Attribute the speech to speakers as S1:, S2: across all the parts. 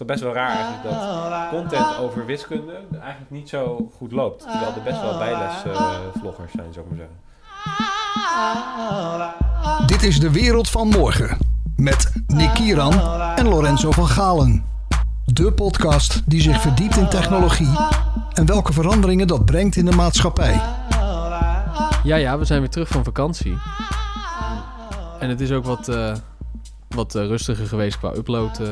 S1: is best wel raar eigenlijk dat content over wiskunde eigenlijk niet zo goed loopt. Terwijl er best wel bijles-vloggers zijn, zou ik maar zeggen.
S2: Dit is de wereld van morgen. Met Nick Kieran en Lorenzo van Galen. De podcast die zich verdiept in technologie en welke veranderingen dat brengt in de maatschappij.
S3: Ja, ja, we zijn weer terug van vakantie. En het is ook wat, eh, wat eh, rustiger geweest qua upload, eh,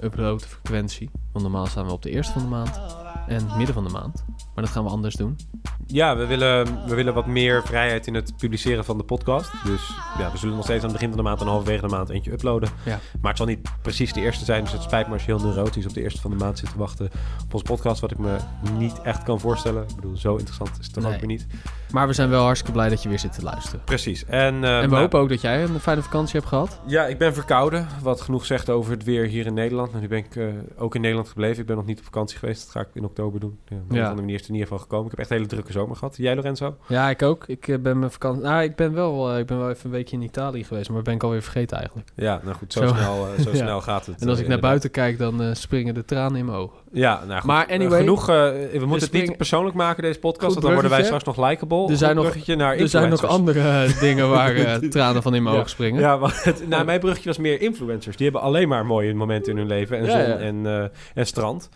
S3: upload frequentie. Want normaal staan we op de eerste van de maand en het midden van de maand. Maar dat gaan we anders doen.
S1: Ja, we willen, we willen wat meer vrijheid in het publiceren van de podcast. Dus ja, we zullen nog steeds aan het begin van de maand en halverwege de maand eentje uploaden.
S3: Ja.
S1: Maar het zal niet precies de eerste zijn. Dus het spijt me als je heel neurotisch op de eerste van de maand zit te wachten op onze podcast. Wat ik me niet echt kan voorstellen. Ik bedoel, zo interessant is het dan
S3: Nee.
S1: ook weer niet.
S3: Maar we zijn wel hartstikke blij dat je weer zit te luisteren.
S1: Precies. En, eh,
S3: en we
S1: nou,
S3: hopen ook dat jij een fijne vakantie hebt gehad.
S1: Ja, ik ben verkouden. Wat genoeg zegt over het weer hier in Nederland. Maar nu ben ik eh, ook in Nederland gebleven. Ik ben nog niet op vakantie geweest. Dat ga ik in oktober doen. Ja, op een
S3: Ja.
S1: of andere manier is er niet van gekomen. Ik heb echt een hele drukke zomer gehad. Jij, Lorenzo?
S3: Ja, ik ook. Ik eh, ben mijn vakantie. Nou, ik ben wel, ik ben wel even een weekje in Italië geweest, maar ben ik alweer vergeten eigenlijk.
S1: Ja, nou goed. Zo,
S3: Zo.
S1: Snel, zo
S3: Ja.
S1: snel gaat het.
S3: En als ik naar buiten kijk, dan springen de tranen in mijn ogen.
S1: Ja, nou goed.
S3: Maar
S1: Eh,
S3: anyway,
S1: genoeg. eh, we moeten het niet persoonlijk maken, deze podcast. Want dan worden wij straks nog likable.
S3: Er zijn nog-
S1: naar
S3: Er zijn nog andere eh, dingen waar eh, tranen van in mijn
S1: Ja.
S3: ogen springen.
S1: Ja, want het, nou, mijn bruggetje was meer influencers. Die hebben alleen maar mooie momenten in hun leven. En
S3: Ja,
S1: zon
S3: ja.
S1: En, en strand.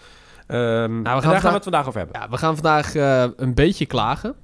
S1: Ehm, en daar gaan we het vandaag over hebben.
S3: Ja, we gaan vandaag een beetje klagen.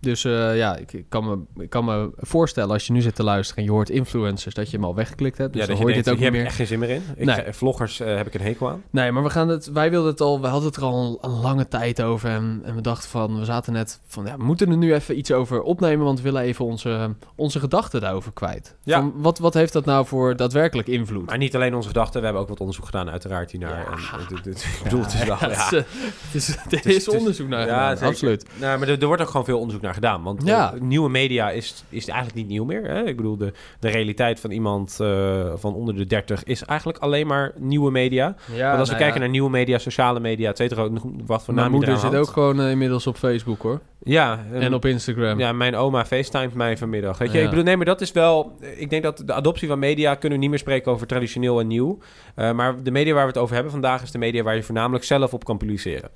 S3: Dus eh, ja, ik, ik kan me, ik kan me voorstellen als je nu zit te luisteren en je hoort influencers, dat je hem al weggeklikt hebt. Dus
S1: ja,
S3: dan hoor
S1: je
S3: dit ook niet meer.
S1: echt geen zin meer in. Ik,
S3: Nee.
S1: eh, Vloggers eh, heb ik een hekel aan.
S3: Nee, maar we gaan het, wij wilden het al, we hadden het er al een, een lange tijd over. En, en we dachten van, we zaten net van, ja, we moeten er nu even iets over opnemen, want we willen even onze, onze gedachten daarover kwijt.
S1: Ja.
S3: Van, wat, wat heeft dat nou voor daadwerkelijk invloed?
S1: Maar niet alleen onze gedachten. We hebben ook wat onderzoek gedaan uiteraard hiernaar.
S3: Ja.
S1: En, en dit- dit- ik bedoel, het is wel...
S3: Ja, het is, het is,
S1: Het is-
S3: is
S1: het is-
S3: onderzoek naar
S1: Ja,
S3: gedaan, absoluut.
S1: Nou, maar er, er wordt ook gewoon veel onderzoek naar gedaan. Want
S3: Ja.
S1: eh, nieuwe media is, is eigenlijk niet nieuw meer. Hè? Ik bedoel, de, de realiteit van iemand eh, van onder de 30 is eigenlijk alleen maar nieuwe media.
S3: Ja,
S1: Want als we
S3: nou
S1: kijken naar nieuwe media, sociale media, et cetera, wat voor
S3: Mijn moeder zit ook gewoon eh, inmiddels op Facebook hoor.
S1: Ja,
S3: En op Instagram.
S1: Ja, mijn oma facetimed mij vanmiddag. Weet je,
S3: Ja.
S1: ik bedoel, nee, maar dat is wel... Ik denk dat de adoptie van media kunnen we niet meer spreken over traditioneel en nieuw. Maar de media waar we het over hebben vandaag is de media waar je voornamelijk zelf op kan publiceren.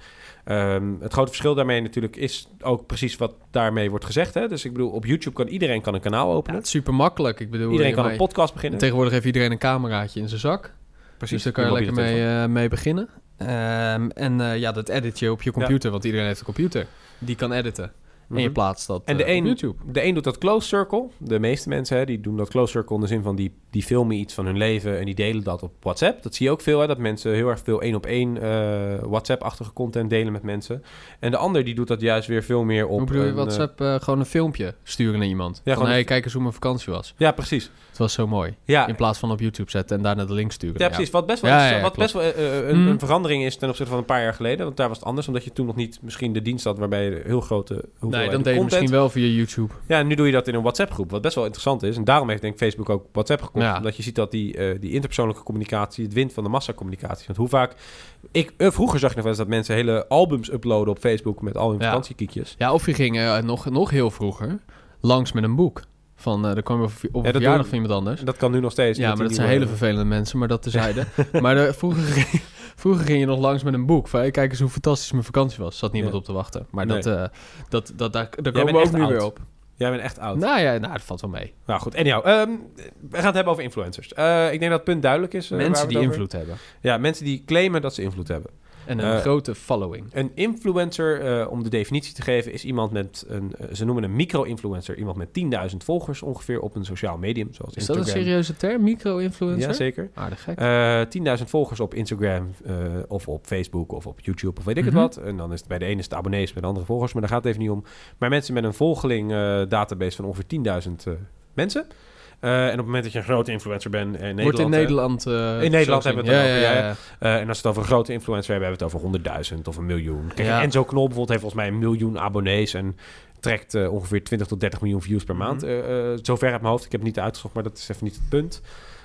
S1: Ehm, het grote verschil daarmee natuurlijk is ook precies wat daarmee wordt gezegd. Hè? Dus ik bedoel, op YouTube kan iedereen kan een kanaal
S3: Ja,
S1: openen.
S3: is super makkelijk. Ik bedoel,
S1: iedereen kan een podcast beginnen.
S3: Tegenwoordig heeft iedereen een cameraatje in zijn zak.
S1: Precies,
S3: dus daar kan je lekker mee, eh, mee beginnen. Ehm, en eh, ja, dat edit je op je computer, want iedereen heeft een computer. Die kan editen. En je
S1: Mhm.
S3: plaatst dat
S1: En de
S3: eh, op
S1: een-
S3: YouTube.
S1: De een doet dat close circle. De meeste mensen hè, die doen dat close circle in de zin van die, die filmen iets van hun leven en die delen dat op WhatsApp. Dat zie je ook veel, hè, dat mensen heel erg veel één op één eh, WhatsApp-achtige content delen met mensen. En de ander die doet dat juist weer veel meer op.
S3: Hoe bedoel je,
S1: een, eh,
S3: WhatsApp gewoon gewoon een filmpje sturen naar iemand?
S1: Ja,
S3: van, hey, kijk eens hoe mijn vakantie was.
S1: ja, precies.
S3: Het was zo mooi.
S1: Ja,
S3: In plaats van op YouTube zetten en daarna de link sturen.
S1: Ja, precies. Wat best wel,
S3: Ja,
S1: interessant-
S3: ja,
S1: wat best wel een, een verandering is ten opzichte van een paar jaar geleden. Want daar was het anders, omdat je toen nog niet misschien de dienst had waarbij je heel grote
S3: Nee,
S1: hoeveelheden
S3: dan deed je
S1: content...
S3: misschien wel via YouTube.
S1: Ja, nu doe je dat in een WhatsApp-groep, wat best wel interessant is. En daarom heeft denk ik Facebook ook WhatsApp gekocht.
S3: Ja.
S1: Omdat je ziet dat die, eh, die interpersoonlijke communicatie het wint van de massacommunicatie. Want hoe vaak... Ik, eh, vroeger zag je nog wel eens dat mensen hele albums uploaden op Facebook met al hun
S3: Ja.
S1: vakantiekiekjes.
S3: Ja, of je ging eh, nog, nog heel vroeger langs met een boek. Van, eh dan kwam op, op een
S1: dat
S3: verjaardag van iemand anders.
S1: En dat kan nu nog steeds.
S3: Ja, maar dat zijn hele vervelende mensen, maar dat tezijde. maar de, vroeger, ging, vroeger ging je nog langs met een boek. Van, hey, kijk eens hoe fantastisch mijn vakantie was. Zat niemand
S1: Ja.
S3: op te wachten. Maar
S1: Nee.
S3: dat, eh, dat, dat, daar, daar komen we ook nu
S1: oud.
S3: weer op.
S1: Jij bent echt oud.
S3: Nou ja, nou, dat valt wel mee.
S1: Nou goed, anyhow. ehm, we gaan het hebben over influencers. Eh, ik denk dat het punt duidelijk is. eh,
S3: mensen die invloed hebben.
S1: Ja, mensen die claimen dat ze invloed hebben.
S3: En een
S1: Eh,
S3: grote following.
S1: Een influencer, eh, om de definitie te geven, is iemand met een, eh, ze noemen een micro-influencer, iemand met 10.000 volgers ongeveer op een sociaal medium, zoals
S3: Is dat een serieuze term? Micro-influencer?
S1: Ja, zeker.
S3: Aardig gek.
S1: Eh 10.000 volgers op Instagram of op Facebook of op YouTube of weet ik
S3: Mhm.
S1: het wat. En dan is het bij de ene is het abonnees, bij de andere volgers, maar daar gaat het even niet om. Maar mensen met een volgeling database van ongeveer 10.000 eh, mensen. Eh, en op het moment dat je een grote influencer bent in Nederland...
S3: Wordt in Nederland... eh,
S1: In Nederland hebben we het
S3: zien.
S1: dan
S3: ja,
S1: over,
S3: ja.
S1: Eh, en als we het over een grote influencer hebben, hebben we het over 100.000 of een miljoen. Kijk,
S3: Ja.
S1: Enzo Knol bijvoorbeeld heeft volgens mij een miljoen abonnees en trekt eh, ongeveer 20 tot 30 miljoen views per maand.
S3: Mhm.
S1: Eh, eh, zover uit mijn hoofd. Ik heb het niet uitgezocht, maar dat is even niet het punt.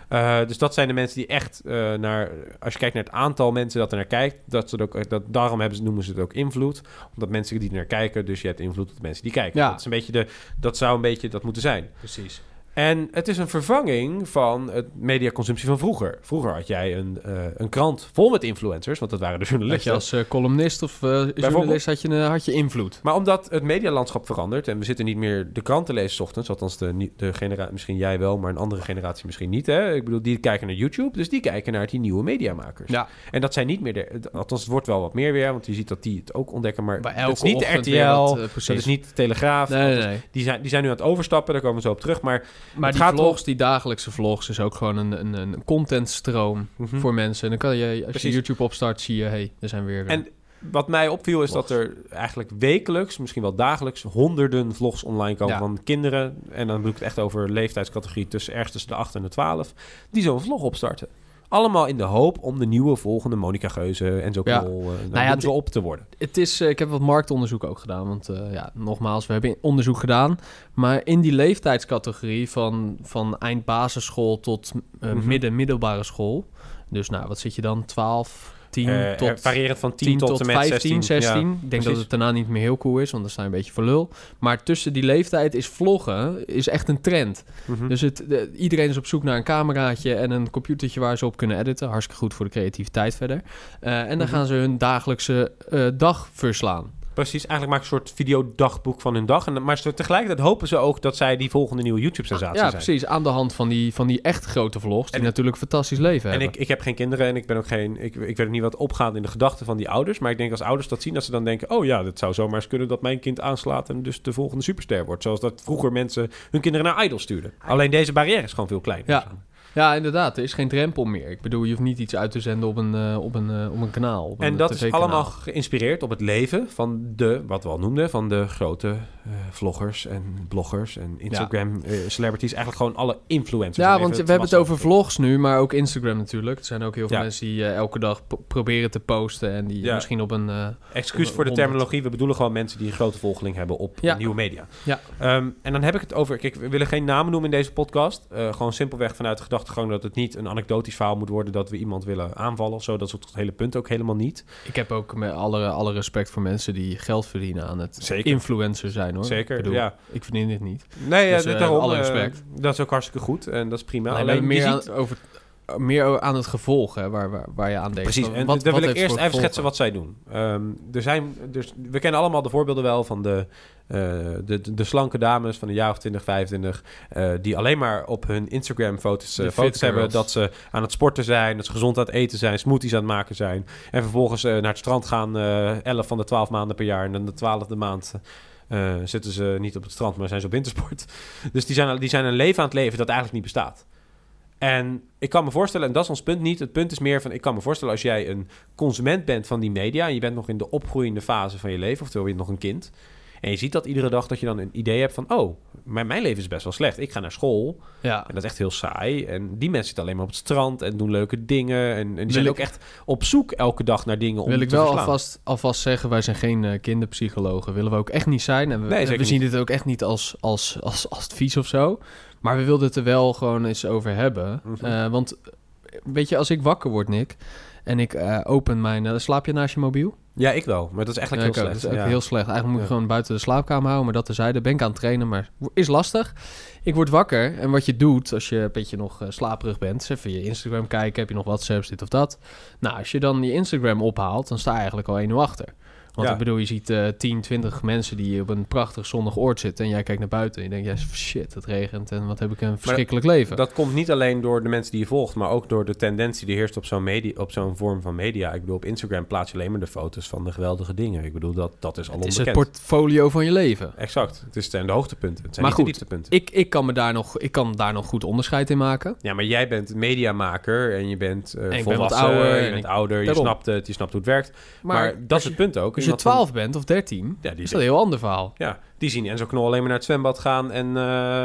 S1: Eh, dus dat zijn de mensen die echt eh, naar... Als je kijkt naar het aantal mensen dat er naar kijkt... Dat ze het ook, dat, daarom hebben ze, noemen ze het ook invloed. Omdat mensen die er naar kijken... Dus je hebt invloed op de mensen die kijken.
S3: Ja.
S1: Dat, is een beetje de, dat zou een beetje dat moeten zijn.
S3: Precies.
S1: En het is een vervanging van het mediaconsumptie van vroeger. Vroeger had jij een, eh, een krant vol met influencers, want dat waren de
S3: Dat je
S1: journalisten.
S3: als eh, columnist of eh journalist had je, had je invloed.
S1: Maar omdat het medialandschap verandert en we zitten niet meer de krant te lezen 's ochtends, althans de, de generatie, misschien jij wel, maar een andere generatie misschien niet. Hè? Ik bedoel, die kijken naar YouTube, dus die kijken naar die nieuwe mediamakers.
S3: Ja,
S1: En dat zijn niet meer de, althans het wordt wel wat meer weer, want je ziet dat die het ook ontdekken, maar dat
S3: elke
S1: is niet de RTL,
S3: wat, precies.
S1: dat is niet de Telegraaf.
S3: Nee, nee, nee.
S1: Die, zijn, die zijn nu aan het overstappen, daar komen we zo op terug. Maar
S3: Maar
S1: Het
S3: die
S1: gaat
S3: vlogs, die dagelijkse vlogs, is ook gewoon een, een, een contentstroom
S1: mhm.
S3: voor mensen. En dan kan je, als
S1: Precies.
S3: je YouTube opstart, zie je, hey, er zijn weer...
S1: En wat mij opviel is dat er eigenlijk wekelijks, misschien wel dagelijks, honderden vlogs online komen
S3: Ja.
S1: van kinderen. En dan bedoel ik het echt over leeftijdscategorie tussen ergens tussen de 8 en de 12. Die zo'n vlog opstarten. Allemaal in de hoop om de nieuwe volgende Monica Geuze en zo
S3: Ja.
S1: eh,
S3: ja,
S1: noem
S3: het-
S1: ze op te worden.
S3: Het is, eh, ik heb wat marktonderzoek ook gedaan. Want eh, ja, nogmaals, we hebben onderzoek gedaan. Maar in die leeftijdscategorie van, van eind basisschool tot
S1: Mhm.
S3: midden middelbare school. Dus nou, wat zit je dan? 12, 10
S1: Eh,
S3: tot...
S1: variërend van 10,
S3: 10
S1: tot,
S3: tot
S1: en met
S3: 15, 16.
S1: 16.
S3: ik denk dat het daarna niet meer heel cool is, want dan sta je een beetje voor lul. Maar tussen die leeftijd is vloggen is echt een trend.
S1: Mhm.
S3: Dus het, de- iedereen is op zoek naar een cameraatje en een computertje waar ze op kunnen editen. Hartstikke goed voor de creativiteit verder. Eh, en dan
S1: Mhm.
S3: gaan ze hun dagelijkse eh, dag verslaan.
S1: Precies, eigenlijk ze een soort videodagboek van hun dag. En, maar tegelijkertijd hopen ze ook dat zij die volgende nieuwe YouTube-sensatie
S3: ja,
S1: zijn.
S3: precies. Aan de hand van die, van die echt grote vlogs, die
S1: En-
S3: natuurlijk een fantastisch leven
S1: En
S3: hebben.
S1: ik, ik heb geen kinderen en ik ben ook geen. Ik, ik weet ook niet wat opgaat in de gedachten van die ouders. Maar ik denk als ouders dat zien, dat ze dan denken: oh ja, dat zou zomaar eens kunnen dat mijn kind aanslaat en dus de volgende superster wordt. Zoals dat vroeger mensen hun kinderen naar Idol stuurden. Alleen deze barrière is gewoon veel kleiner.
S3: Ja. Ja, inderdaad. Er is geen drempel meer. Ik bedoel, je hoeft niet iets uit te zenden op een, eh, op een, eh, op een kanaal. Op
S1: En
S3: een
S1: dat is
S3: TV-kanaal.
S1: allemaal geïnspireerd op het leven van de, wat we al noemden, van de grote eh, vloggers en bloggers en Instagram eh, celebrities. Eigenlijk gewoon alle influencers.
S3: Ja, want we hebben het over vlogs nu, maar ook Instagram natuurlijk. Er zijn ook heel veel
S1: Ja.
S3: mensen die eh, elke dag proberen te posten en die
S1: Ja.
S3: misschien op een... eh,
S1: Excuus voor de
S3: 100.
S1: terminologie. We bedoelen gewoon mensen die een grote volgeling hebben op nieuwe media.
S3: Ja.
S1: Ehm, en dan heb ik het over... Kijk, we willen geen namen noemen in deze podcast. Eh, gewoon simpelweg vanuit de gedachtegang dat het niet een anekdotisch verhaal moet worden... dat we iemand willen aanvallen of zo. Dat is het hele punt ook helemaal niet.
S3: Ik heb ook met alle, alle respect voor mensen die geld verdienen aan het
S1: Zeker.
S3: influencer zijn hoor.
S1: Zeker,
S3: Ik, bedoel,
S1: ja.
S3: ik verdien dit niet.
S1: Nee, ja,
S3: Dus,
S1: daarom,
S3: alle
S1: eh,
S3: respect.
S1: dat is ook hartstikke goed en dat is prima.
S3: Alleen,
S1: Alleen,
S3: meer,
S1: ziet-
S3: over, meer aan het gevolg hè, waar, waar, waar je aan denkt.
S1: Precies, en
S3: wat-
S1: dan wil ik eerst even schetsen wat zij doen. Ehm, er zijn, dus, we kennen allemaal de voorbeelden wel van de, eh, de, de, de slanke dames van een jaar of 20, 25... eh, die alleen maar op hun Instagram-foto's
S3: De
S1: uh, foto's hebben...
S3: girls.
S1: dat ze aan het sporten zijn, dat ze gezond aan het eten zijn... smoothies aan het maken zijn... en vervolgens eh, naar het strand gaan eh 11 van de 12 maanden per jaar... en dan de twaalfde maand... eh, zitten ze niet op het strand, maar zijn ze op wintersport. Dus die zijn, die zijn een leven aan het leven dat eigenlijk niet bestaat. En ik kan me voorstellen, en dat is ons punt niet. Het punt is meer van, ik kan me voorstellen als jij een consument bent van die media... en je bent nog in de opgroeiende fase van je leven, oftewel je bent nog een kind... en je ziet dat iedere dag, dat je dan een idee hebt van... oh, mijn, mijn leven is best wel slecht. Ik ga naar school
S3: Ja,
S1: en dat is echt heel saai. En die mensen zitten alleen maar op het strand en doen leuke dingen. En, en die
S3: Wil
S1: zijn
S3: ik-
S1: ook echt op zoek elke dag naar dingen om
S3: wil ik wel
S1: verslaan.
S3: alvast, alvast zeggen, wij zijn geen eh, kinderpsychologen. Willen we ook echt niet zijn. En
S1: Nee,
S3: we zien dit ook echt niet als, als, als, als advies of zo. Maar we wilden het er wel gewoon eens over hebben.
S1: Mhm.
S3: Eh, want eh, weet je, als ik wakker word, Nick... en ik eh, open mijn... eh, slaap je naast je mobiel?
S1: Ja, ik wel. Maar dat is eigenlijk heel
S3: ook.
S1: slecht.
S3: Dat is ook heel slecht. Eigenlijk moet ik
S1: Ja.
S3: gewoon buiten de slaapkamer houden, maar dat terzijde. Ben ik aan het trainen, maar is lastig. Ik word wakker en wat je doet als je een beetje nog slaperig bent, is even je Instagram kijken, heb je nog WhatsApps, dit of dat. Nou, als je dan je Instagram ophaalt, dan sta je eigenlijk al 1-0 achter. Want
S1: Ja.
S3: ik bedoel, je ziet eh 10, 20 mensen die op een prachtig zonnig oord zitten en jij kijkt naar buiten en je denkt, ja, shit, het regent en wat heb ik een verschrikkelijk leven.
S1: Dat komt niet alleen door de mensen die je volgt, maar ook door de tendentie die heerst op zo'n, media, op zo'n vorm van media. Ik bedoel, op Instagram plaats je alleen maar de foto's van de geweldige dingen. Ik bedoel, dat, dat is al
S3: het is het
S1: onbekend.
S3: portfolio van je leven.
S1: Exact. Het is- zijn de hoogtepunten. Het zijn
S3: Maar
S1: niet
S3: goed,
S1: de dieptepunten.
S3: Ik, ik, kan me daar nog, ik kan daar nog goed onderscheid in maken.
S1: Ja, maar jij bent mediamaker en je bent eh
S3: ben wat
S1: volwassen,
S3: ouder
S1: je
S3: en
S1: bent ouder, je
S3: daarom.
S1: snapt het, je snapt hoe het werkt. Maar, dat
S3: als
S1: is het punt ook.
S3: Je
S1: Iemand van-
S3: 12 bent of 13,
S1: Ja, die
S3: is dat een heel ander verhaal.
S1: Ja, die zien Enzo Knol alleen maar naar het zwembad gaan en, eh,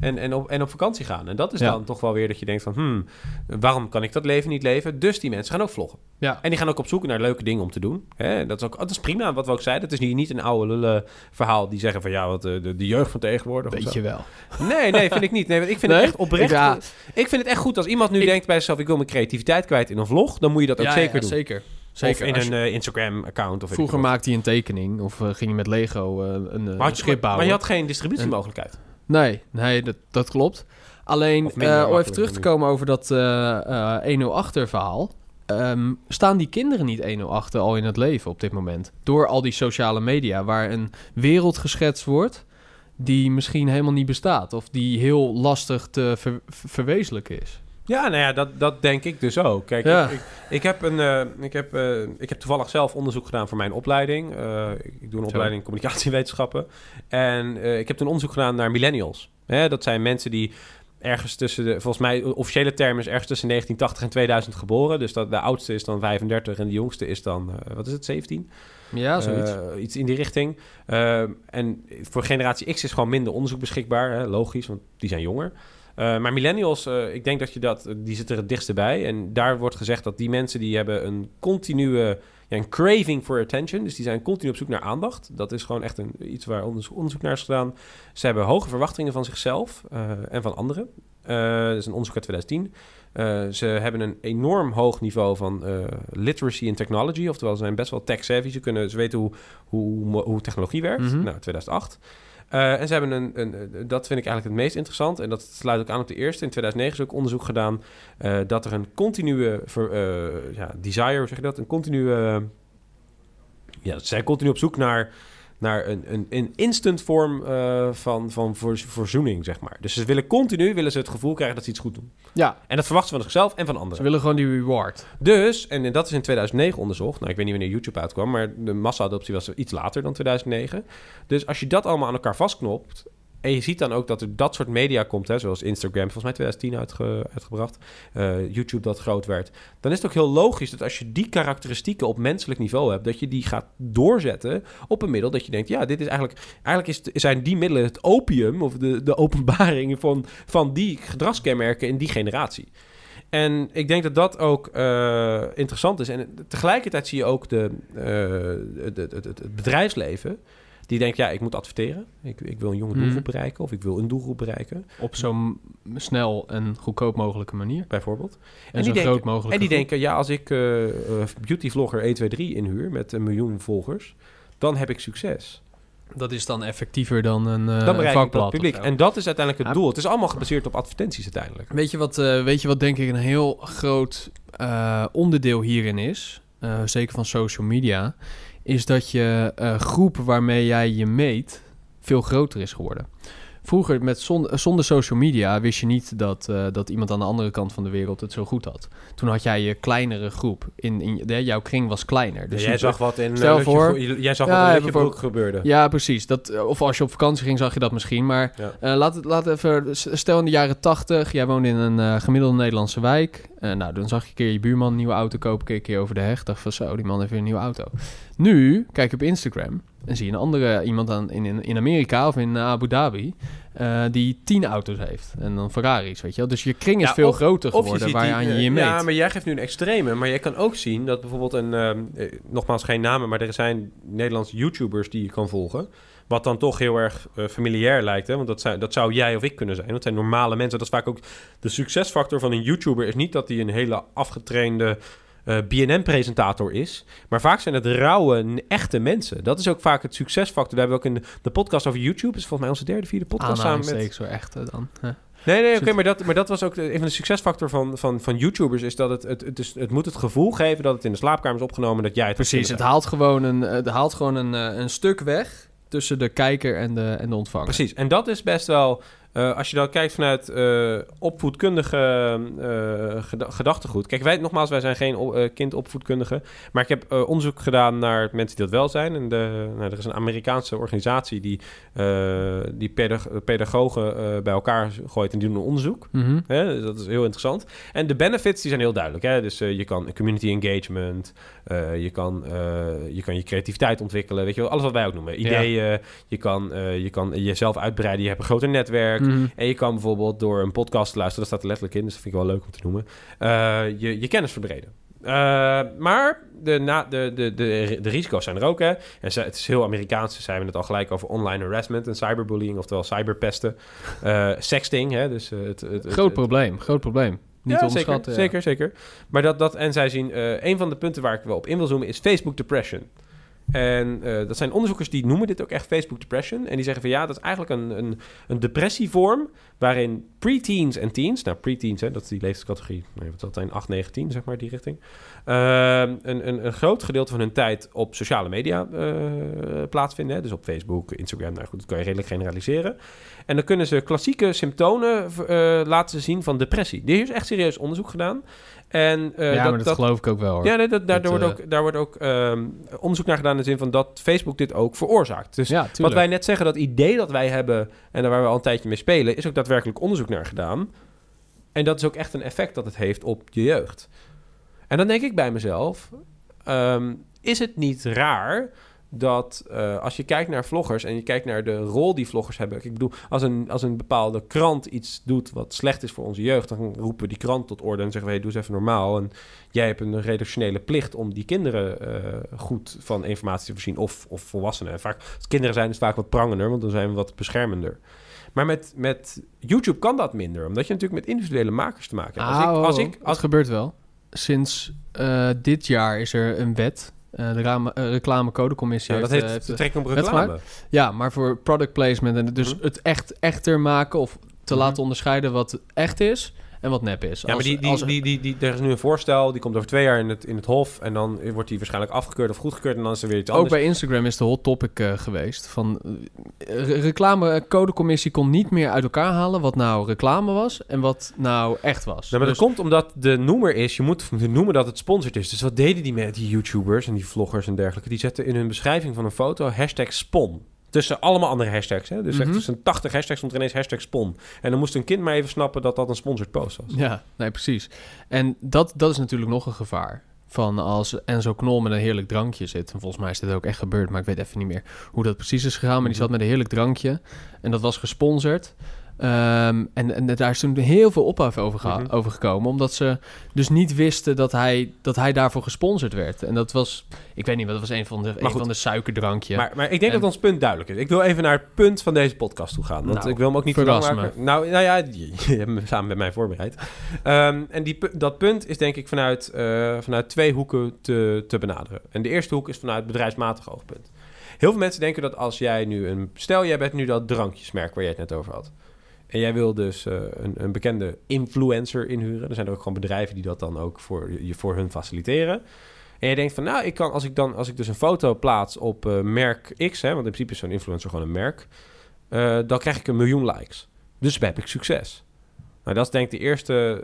S1: en, en, op, en op vakantie gaan. En dat is
S3: Ja.
S1: dan toch wel weer dat je denkt van... Hmm, waarom kan ik dat leven niet leven? Dus die mensen gaan ook vloggen.
S3: Ja.
S1: En die gaan ook op zoek naar leuke dingen om te doen. Hè? Dat, is ook, dat is prima, wat we ook zeiden. Het is niet, niet een oude lullen verhaal die zeggen van... ja, wat eh, de, de jeugd van tegenwoordig.
S3: Weet je wel.
S1: Nee, nee, vind ik niet. Nee, ik vind
S3: Nee?
S1: het echt oprecht.
S3: Ja.
S1: Ik vind het echt goed als iemand nu
S3: Ik-
S1: denkt bij zichzelf... ik wil mijn creativiteit kwijt in een vlog. Dan moet je dat ook zeker
S3: ja,
S1: doen.
S3: Zeker. Zeker.
S1: Of in een
S3: je-
S1: eh, Instagram-account. Of
S3: vroeger maakte hij een tekening of eh, ging je met Lego eh, een,
S1: Maar had je-
S3: schip bouwen.
S1: Maar je had geen distributiemogelijkheid.
S3: Nee, nee, dat, dat klopt. Alleen, om even terug te komen over dat eh eh 1-0 achter verhaal. Ehm, staan die kinderen niet 1-0 achter al in het leven op dit moment? Door al die sociale media, waar een wereld geschetst wordt die misschien helemaal niet bestaat. Of die heel lastig te ver- ver- verwezenlijken is.
S1: Ja, nou ja, dat, dat denk ik dus ook. Kijk,
S3: Ja.
S1: ik, ik, ik heb een, eh, ik, heb, eh, ik heb toevallig zelf onderzoek gedaan voor mijn opleiding. Eh, ik doe een opleiding communicatiewetenschappen. En ik heb een onderzoek gedaan naar millennials. Hè, dat zijn mensen die ergens tussen de... Volgens mij, de officiële term is ergens tussen 1980 en 2000 geboren. Dus dat, de oudste is dan 35 en de jongste is dan, wat is het, 17?
S3: Ja, zoiets.
S1: Iets in die richting. En voor generatie X is gewoon minder onderzoek beschikbaar. Hè? Logisch, want die zijn jonger. Eh, maar millennials, eh, ik denk dat je dat, die zitten er het dichtst bij. En daar wordt gezegd dat die mensen die hebben een continue, ja, een craving for attention. Dus die zijn continu op zoek naar aandacht. Dat is gewoon echt een, iets waar onderzoek, naar is gedaan. Ze hebben hoge verwachtingen van zichzelf eh, en van anderen. Eh, dat is een onderzoek uit 2010. Eh, ze hebben een enorm hoog niveau van literacy in technology. Oftewel, ze zijn best wel tech-savvy. Ze, kunnen, ze weten hoe, hoe, hoe technologie werkt.
S3: Mhm.
S1: Nou, 2008. Eh, en ze hebben een, een, dat vind ik eigenlijk het meest interessant. En dat sluit ook aan op de eerste. In 2009 is ook onderzoek gedaan eh, dat er een continue ver- eh, ja, desire, zeg je dat? Een continue. ja, ze zijn continu op zoek naar, naar een, een, een instant vorm eh, van, van voor, verzoening, zeg maar. Dus ze willen continu willen ze het gevoel krijgen dat ze iets goed doen.
S3: ja,
S1: En dat verwachten ze van zichzelf en van
S3: ze
S1: anderen.
S3: willen gewoon die reward.
S1: Dus, en dat is in 2009 onderzocht. Nou, ik weet niet wanneer YouTube uitkwam, maar de massa-adoptie was iets later dan 2009. Dus als je dat allemaal aan elkaar vastknopt. En je ziet dan ook dat er dat soort media komt, hè, zoals Instagram, volgens mij 2010 uitge- uitgebracht, eh, YouTube dat groot werd. Dan is het ook heel logisch dat als je die karakteristieken op menselijk niveau hebt, dat je die gaat doorzetten op een middel dat je denkt, ja, dit is eigenlijk, eigenlijk is, zijn die middelen het opium of de, de openbaring van, van die gedragskenmerken in die generatie. En ik denk dat dat ook eh, interessant is. En tegelijkertijd zie je ook de, het, het, het, het bedrijfsleven. Die denkt, ja, ik moet adverteren. Ik, ik wil een jonge
S3: Mhm.
S1: doelgroep bereiken. Of ik wil een doelgroep bereiken,
S3: Op zo m- snel en goedkoop mogelijke manier.
S1: bijvoorbeeld.
S3: En, zo
S1: denken-
S3: groot mogelijk.
S1: En die denken, ja, als ik eh, beautyvlogger 123 inhuur met een miljoen volgers... dan heb ik succes.
S3: Dat is dan effectiever dan een eh
S1: Dan bereik ik dat
S3: vakblad.
S1: publiek.
S3: of zo.
S1: En dat is uiteindelijk het doel. Het is allemaal gebaseerd op advertenties uiteindelijk.
S3: Weet je wat, eh, weet je wat denk ik een heel groot eh, onderdeel hierin is? zeker van social media. Is dat je eh, groep waarmee jij je meet veel groter is geworden. Vroeger, met zon- zonder social media, wist je niet dat, eh, dat iemand aan de andere kant van de wereld het zo goed had. Toen had jij je kleinere groep. In, in, de, jouw kring was kleiner. Dus
S1: jij
S3: je-
S1: zag wat in
S3: Stel voor-
S1: jij zag
S3: Ja,
S1: wat in Broek gebeurde.
S3: Ja, precies. Dat, eh, of als je op vakantie ging, zag je dat misschien. Maar
S1: Ja.
S3: eh, laat, het, laat even... Stel in de jaren tachtig, jij woonde in een eh, gemiddelde Nederlandse wijk. Eh, nou, dan zag je een keer je buurman een nieuwe auto kopen. Keek keer over de heg. Dacht van zo, die man heeft weer een nieuwe auto. Nu, kijk je op Instagram en zie je een andere iemand aan, in, in, Amerika of in eh, Abu Dhabi... eh, die tien auto's heeft. En dan Ferraris, weet je wel. Dus je kring is
S1: Ja,
S3: veel
S1: of-
S3: groter
S1: je
S3: geworden waar je aan je
S1: eh,
S3: je meet.
S1: Ja, maar jij geeft nu een extreme. Maar je kan ook zien dat bijvoorbeeld een... ehm, eh, nogmaals geen namen, maar er zijn Nederlandse YouTubers die je kan volgen. Wat dan toch heel erg eh, familiair lijkt. Hè? Want dat, zijn, dat zou jij of ik kunnen zijn. Dat zijn normale mensen. Dat is vaak ook... De succesfactor van een YouTuber is niet dat hij een hele afgetrainde... eh, BNN-presentator is. Maar vaak zijn het rauwe, echte mensen. Dat is ook vaak het succesfactor. Daar hebben we ook in de, de podcast over YouTube. is volgens mij onze derde, vierde podcast samen met...
S3: Zo echt eh, dan.
S1: Nee, nee, oké, maar, dat, maar dat was ook een van de succesfactor van, van, van YouTubers... is dat het, het, het, is, het moet het gevoel geven dat het in de slaapkamer is opgenomen... dat jij het
S3: Precies, het haalt gewoon een, het haalt gewoon een, eh, een stuk weg tussen de kijker en de, en de ontvanger.
S1: Precies, en dat is best wel... eh, als je dan kijkt vanuit eh, opvoedkundige geda- gedachtegoed. Kijk, wij, nogmaals, wij zijn geen kindopvoedkundigen. Maar ik heb onderzoek gedaan naar mensen die dat wel zijn. En de, nou, er is een Amerikaanse organisatie die, die pedag- pedagogen bij elkaar gooit en die doen een onderzoek.
S3: Mhm.
S1: Hè, dus dat is heel interessant. En de benefits die zijn heel duidelijk. Hè? Dus je kan community engagement, je, kan, je kan je creativiteit ontwikkelen, weet je wel, alles wat wij ook noemen. Ideeën, je, kan, je kan jezelf uitbreiden, je hebt een groter netwerk.
S3: Mhm.
S1: En je kan bijvoorbeeld door een podcast te luisteren, dat staat er letterlijk in, dus dat vind ik wel leuk om te noemen, eh, je, je kennis verbreden. Eh, maar de, na, de, de, de, de risico's zijn er ook. Hè? En ze, het is heel Amerikaans. Ze zijn het al gelijk over online harassment en cyberbullying, oftewel cyberpesten. Eh sexting, hè? Dus, het, het, het-
S3: Groot
S1: het-
S3: probleem, groot probleem. Niet
S1: ja. Zeker,
S3: ja.
S1: zeker, zeker. Maar dat, dat, en zij zien, een van de punten waar ik wel op in wil zoomen is Facebook depression. En eh, dat zijn onderzoekers die noemen dit ook echt Facebook depression. En die zeggen van ja, dat is eigenlijk een, een, een depressievorm waarin preteens en teens, nou preteens, hè, dat is die leeftijdscategorie, nou, wat dat zijn 8, 9, 10, zeg maar, die richting. Ehm, een, een, een groot gedeelte van hun tijd op sociale media eh, plaatsvinden. Hè, dus op Facebook, Instagram, nou goed, dat kan je redelijk generaliseren. En dan kunnen ze klassieke symptomen eh, laten zien van depressie. Er is echt serieus onderzoek gedaan. En, uh,
S3: ja, dat, maar dat, geloof ik ook wel. Hoor.
S1: Ja, nee, dat, daar, wordt ook, daar wordt ook um, onderzoek naar gedaan in de zin van dat Facebook dit ook veroorzaakt. Dus
S3: ja,
S1: wat wij net zeggen, dat idee dat wij hebben en daar waar we al een tijdje mee spelen, is ook daadwerkelijk onderzoek naar gedaan. En dat is ook echt een effect dat het heeft op je jeugd. En dan denk ik bij mezelf, um, is het niet raar dat uh, als je kijkt naar vloggers en je kijkt naar de rol die vloggers hebben. Ik bedoel, als een, als een bepaalde krant iets doet wat slecht is voor onze jeugd, dan roepen we die krant tot orde en zeggen we: hey, doe eens even normaal. En jij hebt een redactionele plicht om die kinderen uh, goed van informatie te voorzien, of, of volwassenen. En vaak, als kinderen zijn, is het vaak wat prangender, want dan zijn we wat beschermender. Maar met, met YouTube kan dat minder, omdat je natuurlijk met individuele makers te maken hebt.
S3: Als ik, als ik, als... Het gebeurt wel. Sinds uh, dit jaar is er een wet uh, de uh, reclamecodecommissie
S1: ja, dat heeft, heeft betrekking op reclame.
S3: Ja, maar voor product placement en dus mm -hmm. het echt echter maken of te mm -hmm. laten onderscheiden wat echt is en wat nep is.
S1: Ja, als, maar die, die, als... die, die, die, er is nu een voorstel, die komt over twee jaar in het, in het Hof. En dan wordt die waarschijnlijk afgekeurd of goedgekeurd. En dan is er weer iets anders.
S3: Ook bij Instagram is de hot topic uh, geweest. Van uh, reclamecodecommissie kon niet meer uit elkaar halen wat nou reclame was en wat nou echt was.
S1: Ja, maar dus... dat komt omdat de noemer is, je moet noemen dat het sponsored is. Dus wat deden die met die YouTubers en die vloggers en dergelijke? Die zetten in hun beschrijving van een foto hashtag spon. Tussen allemaal andere hashtags. Hè? Dus mm -hmm. echt tussen 80 hashtags stond er ineens hashtag spon. En dan moest een kind maar even snappen dat dat een sponsored post was.
S3: Ja, nee, precies. En dat, dat is natuurlijk nog een gevaar. Van als Enzo Knol met een heerlijk drankje zit. En volgens mij is dit ook echt gebeurd, maar ik weet even niet meer hoe dat precies is gegaan. Maar die zat met een heerlijk drankje. En dat was gesponsord. Um, en, en daar is toen heel veel ophef over, mm -hmm. over gekomen. Omdat ze dus niet wisten dat hij, dat hij daarvoor gesponsord werd. En dat was, ik weet niet, wat dat was een van de, een van de suikerdrankje.
S1: Maar, maar ik denk en, dat ons punt duidelijk is. Ik wil even naar het punt van deze podcast toe gaan. Want nou, ik wil hem ook niet maken. Nou, nou ja, je, je hebt hem samen met mij voorbereid. Um, en die, dat punt is denk ik vanuit, uh, vanuit twee hoeken te, te benaderen. En de eerste hoek is vanuit bedrijfsmatig oogpunt. Heel veel mensen denken dat als jij nu een... Stel, jij bent nu dat drankjesmerk waar jij het net over had. En jij wil dus uh, een, een, bekende influencer inhuren. Er zijn er ook gewoon bedrijven die dat dan ook voor, je, voor hun faciliteren. En je denkt van, nou, ik kan als ik dan als ik dus een foto plaats op uh, merk X, hè, want in principe is zo'n influencer gewoon een merk, uh, dan krijg ik een miljoen likes. Dus heb ik succes. Nou, dat is denk ik de eerste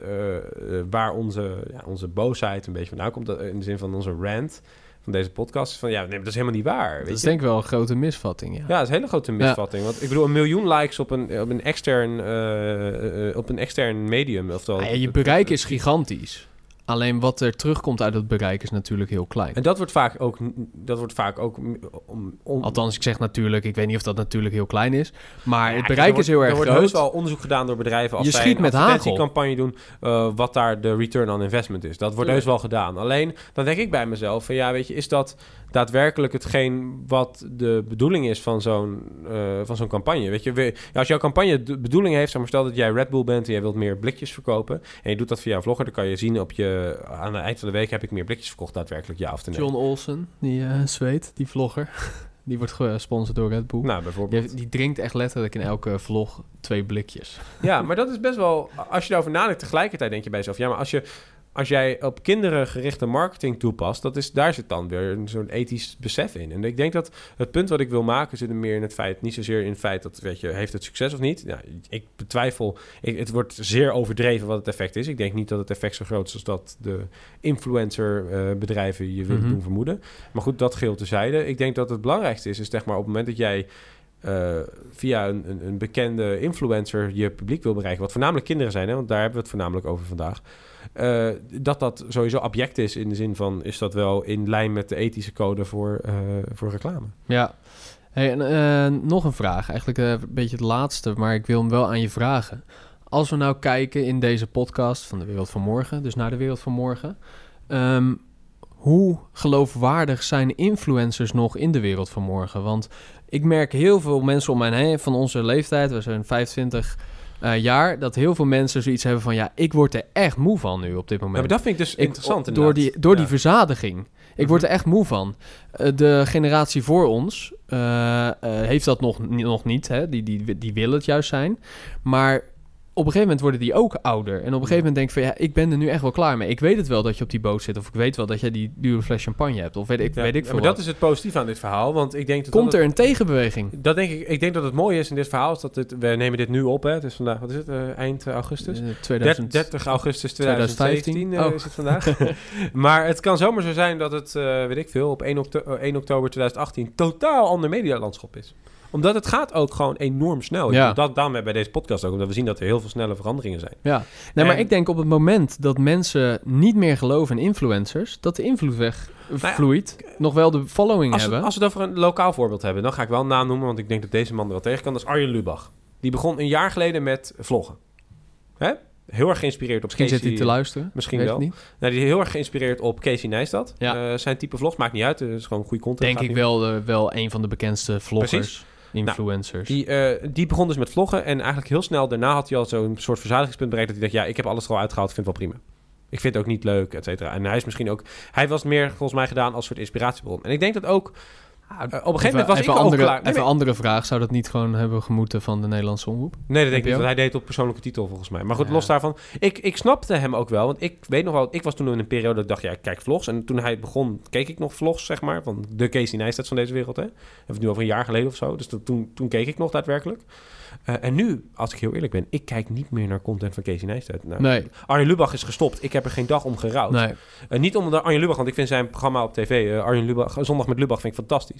S1: waar onze, ja, onze boosheid een beetje vandaan komt, in de zin van onze rant van deze podcast. Van ja, nee, dat is helemaal niet waar. Weet
S3: dat is
S1: je?
S3: denk ik wel een grote misvatting. Ja,
S1: ja dat is een hele grote misvatting. Ja. Want ik bedoel, een miljoen likes op een, op een, extern, uh, uh, op een extern medium. Oftewel,
S3: ja, je bereik is gigantisch. Alleen wat er terugkomt uit het bereik is natuurlijk heel klein.
S1: En dat wordt vaak ook... Dat wordt vaak ook om,
S3: om... Althans, ik zeg natuurlijk... Ik weet niet of dat natuurlijk heel klein is. Maar ja, het bereik is heel erg groot. Er
S1: wordt wel onderzoek gedaan door bedrijven... als
S3: je schiet met hagel.
S1: campagne doen... Uh, wat daar de return on investment is. Dat wordt heus wel gedaan. Alleen, dan denk ik bij mezelf... van ja, weet je, is dat daadwerkelijk hetgeen wat de bedoeling is van zo'n uh, van zo'n campagne. Weet je, we, als jouw campagne de bedoeling heeft, zeg maar stel dat jij Red Bull bent en jij wilt meer blikjes verkopen en je doet dat via een vlogger, dan kan je zien op je aan het eind van de week heb ik meer blikjes verkocht daadwerkelijk ja of nee.
S3: John Olsen, die uh, zweet, die vlogger. Die wordt gesponsord door Red Bull.
S1: Nou, bijvoorbeeld.
S3: Die, die, drinkt echt letterlijk in elke vlog twee blikjes.
S1: Ja, maar dat is best wel... Als je daarover nadenkt, tegelijkertijd denk je bij jezelf... Ja, maar als je als jij op kinderen gerichte marketing toepast, dat is, daar zit dan weer zo'n ethisch besef in. En ik denk dat het punt wat ik wil maken zit er meer in het feit, niet zozeer in het feit dat, weet je, heeft het succes of niet? Ja, ik betwijfel, ik, het wordt zeer overdreven wat het effect is. Ik denk niet dat het effect zo groot is als dat de influencer-bedrijven uh, je willen mm -hmm. doen vermoeden. Maar goed, dat geheel tezijde. Ik denk dat het belangrijkste is, is zeg maar op het moment dat jij uh, via een, een, een, bekende influencer je publiek wil bereiken, wat voornamelijk kinderen zijn, hè, want daar hebben we het voornamelijk over vandaag. Uh, dat dat sowieso abject is in de zin van is dat wel in lijn met de ethische code voor, uh, voor reclame.
S3: Ja. Hey, en, uh, nog een vraag, eigenlijk een beetje het laatste, maar ik wil hem wel aan je vragen. Als we nou kijken in deze podcast van de wereld van morgen, dus naar de wereld van morgen, um, hoe geloofwaardig zijn influencers nog in de wereld van morgen? Want ik merk heel veel mensen om mij heen van onze leeftijd, we zijn 25 eh, jaar... dat heel veel mensen zoiets hebben van... ja, ik word er echt moe van nu op dit
S1: Ja,
S3: moment.
S1: maar dat vind ik dus
S3: Ik-
S1: interessant
S3: door die, door die verzadiging. Ik word er echt moe van. Eh, de generatie voor ons eh, heeft dat nog, nog niet. Hè? Die, die, die willen het juist zijn. Maar op een gegeven moment worden die ook ouder. En op een gegeven moment denk ik van... ja, ik ben er nu echt wel klaar mee. Ik weet het wel dat je op die boot zit. Of ik weet wel dat jij die dure fles champagne hebt. Of weet ik,
S1: Ja,
S3: weet ik veel
S1: maar dat is het positieve aan dit verhaal, want ik denk dat
S3: Komt
S1: dat
S3: er een tegenbeweging?
S1: Dat denk ik. Ik denk dat het mooie is in dit verhaal is dat we nemen dit nu op. Hè. Het is vandaag, wat is het? eh, eind eh, augustus.
S3: Eh,
S1: 30,
S3: 2000...
S1: 30 augustus
S3: 2015.
S1: 2017 eh,
S3: Oh.
S1: is het vandaag. maar het kan zomaar zo zijn dat het, weet ik veel, op 1, okto- eh, 1 oktober 2018 totaal ander medialandschap is. Omdat het gaat ook gewoon enorm snel.
S3: Ja.
S1: Dat, we bij deze podcast ook, omdat we zien dat er heel veel snelle veranderingen zijn.
S3: Ja, nee, maar ik denk op het moment dat mensen niet meer geloven in influencers, dat de invloed wegvloeit, nog wel de following
S1: Als
S3: hebben.
S1: als we het over een lokaal voorbeeld hebben, dan ga ik wel een naam noemen, want ik denk dat deze man er wel tegen kan. Dat is Arjen Lubach. Die begon een jaar geleden met vloggen. Hè? Heel erg geïnspireerd op
S3: Misschien zit hij
S1: Casey-
S3: te luisteren.
S1: Misschien
S3: weet
S1: wel.
S3: niet.
S1: Nou, die is heel erg geïnspireerd op Casey Neistat.
S3: Ja.
S1: Eh, zijn type vlogs maakt niet uit. Het is gewoon goede content.
S3: Denk ik wel, eh, wel een van de bekendste vloggers,
S1: Precies.
S3: Influencers.
S1: Die, eh, die begon dus met vloggen. En eigenlijk heel snel daarna had hij al zo'n soort verzadigingspunt bereikt. Dat hij dacht, ja, ik heb alles er al uitgehaald. Ik vind het wel prima. Ik vind het ook niet leuk, et cetera. En hij is misschien ook... Hij was meer volgens mij gedaan als soort inspiratiebron. En ik denk dat ook... eh, op een gegeven moment was
S3: Ah, even
S1: ik ook
S3: andere,
S1: klaar. Nee,
S3: Even
S1: nee,
S3: andere vraag. Zou dat niet gewoon hebben gemoeten van de Nederlandse omroep?
S1: nee, dat denk ik niet. Want hij deed het op persoonlijke titel volgens mij. Maar goed,
S3: Ja.
S1: los daarvan. Ik, ik snapte hem ook wel. Want ik weet nog wel... Ik was toen in een periode dat ik dacht, ja, ik kijk vlogs. En toen hij begon, keek ik nog vlogs, zeg maar. Van de Casey Neistat van deze wereld, hè. Hebben het nu over een jaar geleden of zo. Dus toen- toen, toen keek ik nog daadwerkelijk. Eh, en nu, als ik heel eerlijk ben, ik kijk niet meer naar content van Casey Neistat. Nou,
S3: Nee,
S1: Arjen Lubach is gestopt. Ik heb er geen dag om gerouwd.
S3: nee.
S1: Eh, niet om de Arjen Lubach, want ik vind zijn programma op tv, eh, Arjen Lubach, Zondag met Lubach, vind ik fantastisch.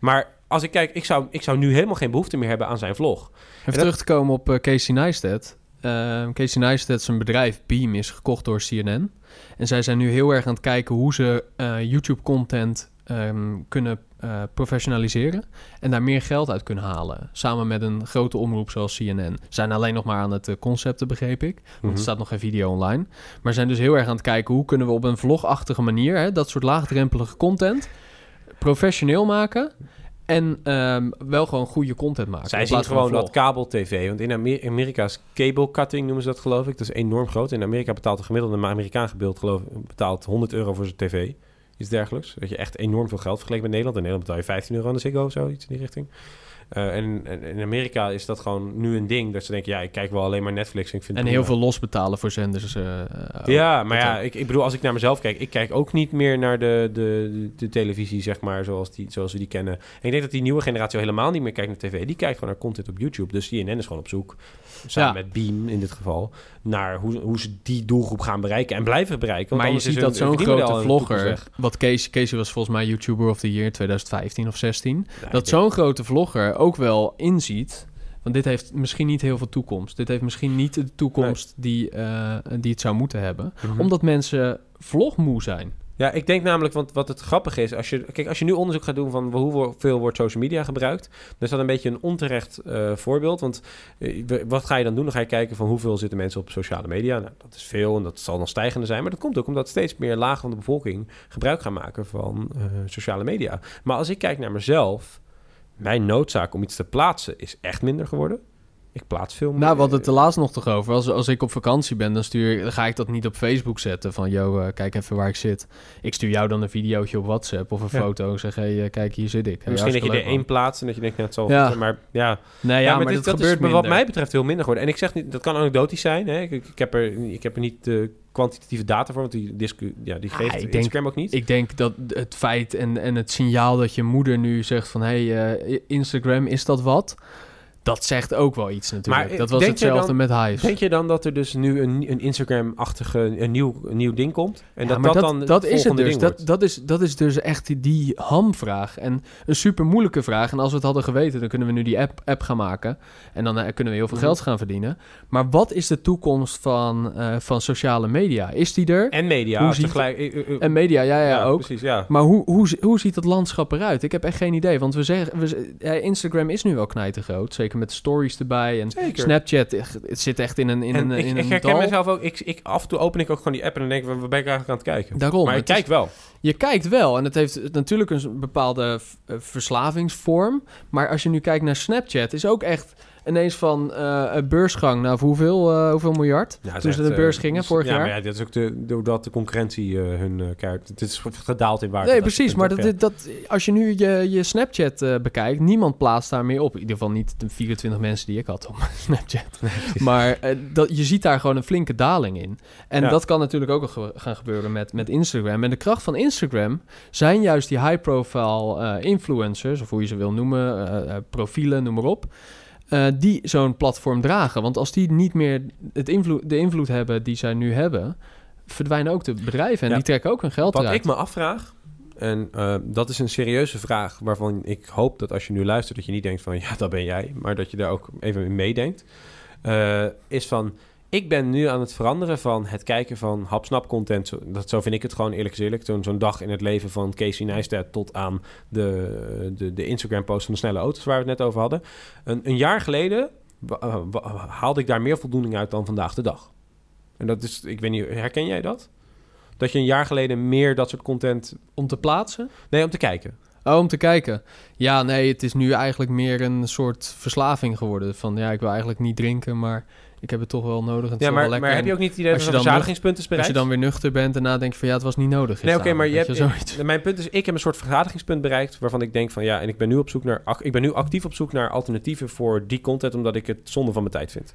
S1: Maar als ik kijk, ik zou, ik zou nu helemaal geen behoefte meer hebben aan zijn vlog.
S3: Even
S1: dat-
S3: terug te komen op eh, Casey Neistat. Eh, Casey Neistat, zijn bedrijf Beam, is gekocht door CNN. En zij zijn nu heel erg aan het kijken hoe ze eh, YouTube-content ehm, kunnen eh, professionaliseren. En daar meer geld uit kunnen halen. Samen met een grote omroep zoals CNN. Ze zijn alleen nog maar aan het concepten, begreep ik. Want
S1: Mhm.
S3: er staat nog geen video online. Maar zijn dus heel erg aan het kijken hoe kunnen we op een vlogachtige manier... Hè, dat soort laagdrempelige content professioneel maken... En ehm, wel gewoon goede content maken.
S1: Zij zien gewoon dat kabel-tv. Want in Amer- Amerika is cable cutting, noemen ze dat geloof ik. Dat is enorm groot. In Amerika betaalt een gemiddelde Amerikaan gebeeld, geloof ik, betaalt 100 euro voor zijn tv. Iets dergelijks. Dat je echt enorm veel geld vergeleken met Nederland. In Nederland betaal je 15 euro aan de Ziggo of zo, iets in die richting. Eh, en, en in Amerika is dat gewoon nu een ding. Dat ze denken, ja, ik kijk wel alleen maar Netflix. En, ik vind
S3: En heel veel losbetalen voor zenders. eh,
S1: Ja, maar ja, ik, ik bedoel, als ik naar mezelf kijk, ik kijk ook niet meer naar de, de, de televisie, zeg maar, zoals, die, zoals we die kennen. En ik denk dat die nieuwe generatie al helemaal niet meer kijkt naar tv. Die kijkt gewoon naar content op YouTube. Dus CNN is gewoon op zoek, samen
S3: Ja.
S1: met Beam in dit geval, naar hoe, hoe ze die doelgroep gaan bereiken en blijven bereiken. Want
S3: maar je ziet dat zo'n grote vlogger, wat Casey, Casey was volgens mij YouTuber of the Year 2015 of 16,
S1: Ja, ik
S3: dat zo'n grote vlogger ook wel inziet, want dit heeft misschien niet heel veel toekomst. Dit heeft misschien niet de toekomst die, eh, die het zou moeten hebben,
S1: Mhm.
S3: omdat mensen vlogmoe zijn.
S1: Ja, ik denk namelijk, want wat het grappige is, als je, kijk, als je nu onderzoek gaat doen van hoeveel wordt social media gebruikt, dan is dat een beetje een onterecht eh, voorbeeld. Want eh, wat ga je dan doen? Dan ga je kijken van hoeveel zitten mensen op sociale media. Nou, dat is veel en dat zal dan stijgende zijn. Maar dat komt ook omdat steeds meer lagen van de bevolking gebruik gaan maken van eh, sociale media. Maar als ik kijk naar mezelf, mijn noodzaak om iets te plaatsen is echt minder geworden. Ik plaats veel meer.
S3: Nou, hadden het er laatst nog toch over. Als, als ik op vakantie ben, dan, stuur, dan ga ik dat niet op Facebook zetten. Van, yo, eh, kijk even waar ik zit. Ik stuur jou dan een videootje op WhatsApp of een
S1: Ja.
S3: foto. En zeg, hey, eh, kijk, hier zit ik. Hey,
S1: Misschien dat je er één plaatst en dat je denkt, net zo.
S3: Ja.
S1: Maar ja.
S3: Nee, ja,
S1: ja,
S3: maar,
S1: dit, dat
S3: gebeurt
S1: is wat mij betreft heel minder geworden. En ik zeg niet, dat kan anekdotisch zijn. Hè? Ik, ik, ik heb er, ik heb er niet de kwantitatieve data voor, want die, discu, ja, die
S3: Ah,
S1: geeft
S3: ik denk-
S1: Instagram ook niet.
S3: Ik denk dat het feit en, en het signaal dat je moeder nu zegt van... hé, hey, eh, Instagram, is dat wat? Dat zegt ook wel iets natuurlijk.
S1: Maar,
S3: dat was hetzelfde
S1: dan-
S3: met Hives.
S1: Denk je dan dat er dus nu een, een Instagram-achtige een nieuw, een nieuw ding komt? En
S3: Ja,
S1: dat
S3: maar
S1: dat,
S3: dat,
S1: dan
S3: dat is het dus. Dat, dat, is, dat is dus echt die, hamvraag. En een super moeilijke vraag. En als we het hadden geweten, dan kunnen we nu die app, app gaan maken. En dan eh, kunnen we heel veel
S1: Mhm.
S3: geld gaan verdienen. Maar wat is de toekomst van, eh, van sociale media? Is die er?
S1: En media,
S3: Hoe ziet-
S1: tegelijk... eh, eh, eh,
S3: En media, ja, ja, ook.
S1: Precies, ja.
S3: Maar hoe, hoe, hoe ziet dat landschap eruit? Ik heb echt geen idee. Want we zeggen, we, Instagram is nu wel knijtergroot. Zeker met stories erbij. En
S1: Zeker.
S3: Snapchat, echt, het zit echt in een, in
S1: en
S3: een,
S1: ik,
S3: in
S1: ik
S3: een
S1: herken
S3: dal.
S1: mezelf ook. Ik, ik, af en toe open ik ook gewoon die app en dan denk ik, waar ben ik eigenlijk aan het kijken?
S3: Daarom.
S1: maar ik
S3: het is-
S1: kijk wel.
S3: Je kijkt wel en het heeft natuurlijk een bepaalde eh, verslavingsvorm. Maar als je nu kijkt naar Snapchat, is ook echt ineens van eh, een beursgang naar hoeveel, eh, hoeveel miljard?
S1: Ja,
S3: toen ze de beurs
S1: eh,
S3: gingen
S1: dus-
S3: vorig
S1: ja,
S3: jaar.
S1: maar ja, dat is ook de, doordat de concurrentie eh, hun uh, kaart... Het is gedaald in waarde.
S3: Nee,
S1: dat
S3: precies. Maar dat, dat, als je nu je, je Snapchat eh, bekijkt, niemand plaatst daar meer op. In ieder geval niet de 24 mensen die ik had op Snapchat. maar eh, dat, je ziet daar gewoon een flinke daling in. En
S1: Ja.
S3: dat kan natuurlijk ook gaan gebeuren met, met Instagram. En de kracht van Instagram zijn juist die high-profile eh, influencers, of hoe je ze wil noemen, eh, eh, profielen, noem maar op. eh, die zo'n platform dragen. Want als die niet meer het invloed, de invloed hebben die zij nu hebben, verdwijnen ook de bedrijven. En
S1: Ja.
S3: die trekken ook hun geld
S1: Wat
S3: eruit.
S1: ik me afvraag, en eh, dat is een serieuze vraag waarvan ik hoop dat als je nu luistert, dat je niet denkt van ja, dat ben jij, maar dat je daar ook even in meedenkt, eh, is van ik ben nu aan het veranderen van het kijken van hapsnap content. Zo, dat, zo vind ik het gewoon eerlijk gezegd. Zo'n zo'n dag in het leven van Casey Neistat tot aan de, de, de Instagram post van de snelle auto's waar we het net over hadden. Een, een jaar geleden haalde ik daar meer voldoening uit dan vandaag de dag. En dat is, ik weet niet, herken jij dat? Dat je een jaar geleden meer dat soort content...
S3: Om te plaatsen?
S1: Nee, om te kijken.
S3: Oh, om te kijken. Ja, nee, het is nu eigenlijk meer een soort verslaving geworden. Van ja, ik wil eigenlijk niet drinken, maar ik heb het toch wel nodig. En het is
S1: Ja,
S3: wel
S1: maar,
S3: lekker.
S1: maar heb je
S3: En
S1: ook niet het idee dat er
S3: je
S1: een
S3: dan
S1: is
S3: Als
S1: bereikt?
S3: je dan weer nuchter bent, daarna denk je van ja, het was niet nodig.
S1: Nee, oké, maar je hebt...
S3: Zoiets.
S1: Mijn punt is, ik heb een soort verzadigingspunt bereikt... waarvan ik denk van ja, en ik ben nu op zoek naar... Ik ben nu actief op zoek naar alternatieven voor die content... omdat ik het zonde van mijn tijd vind.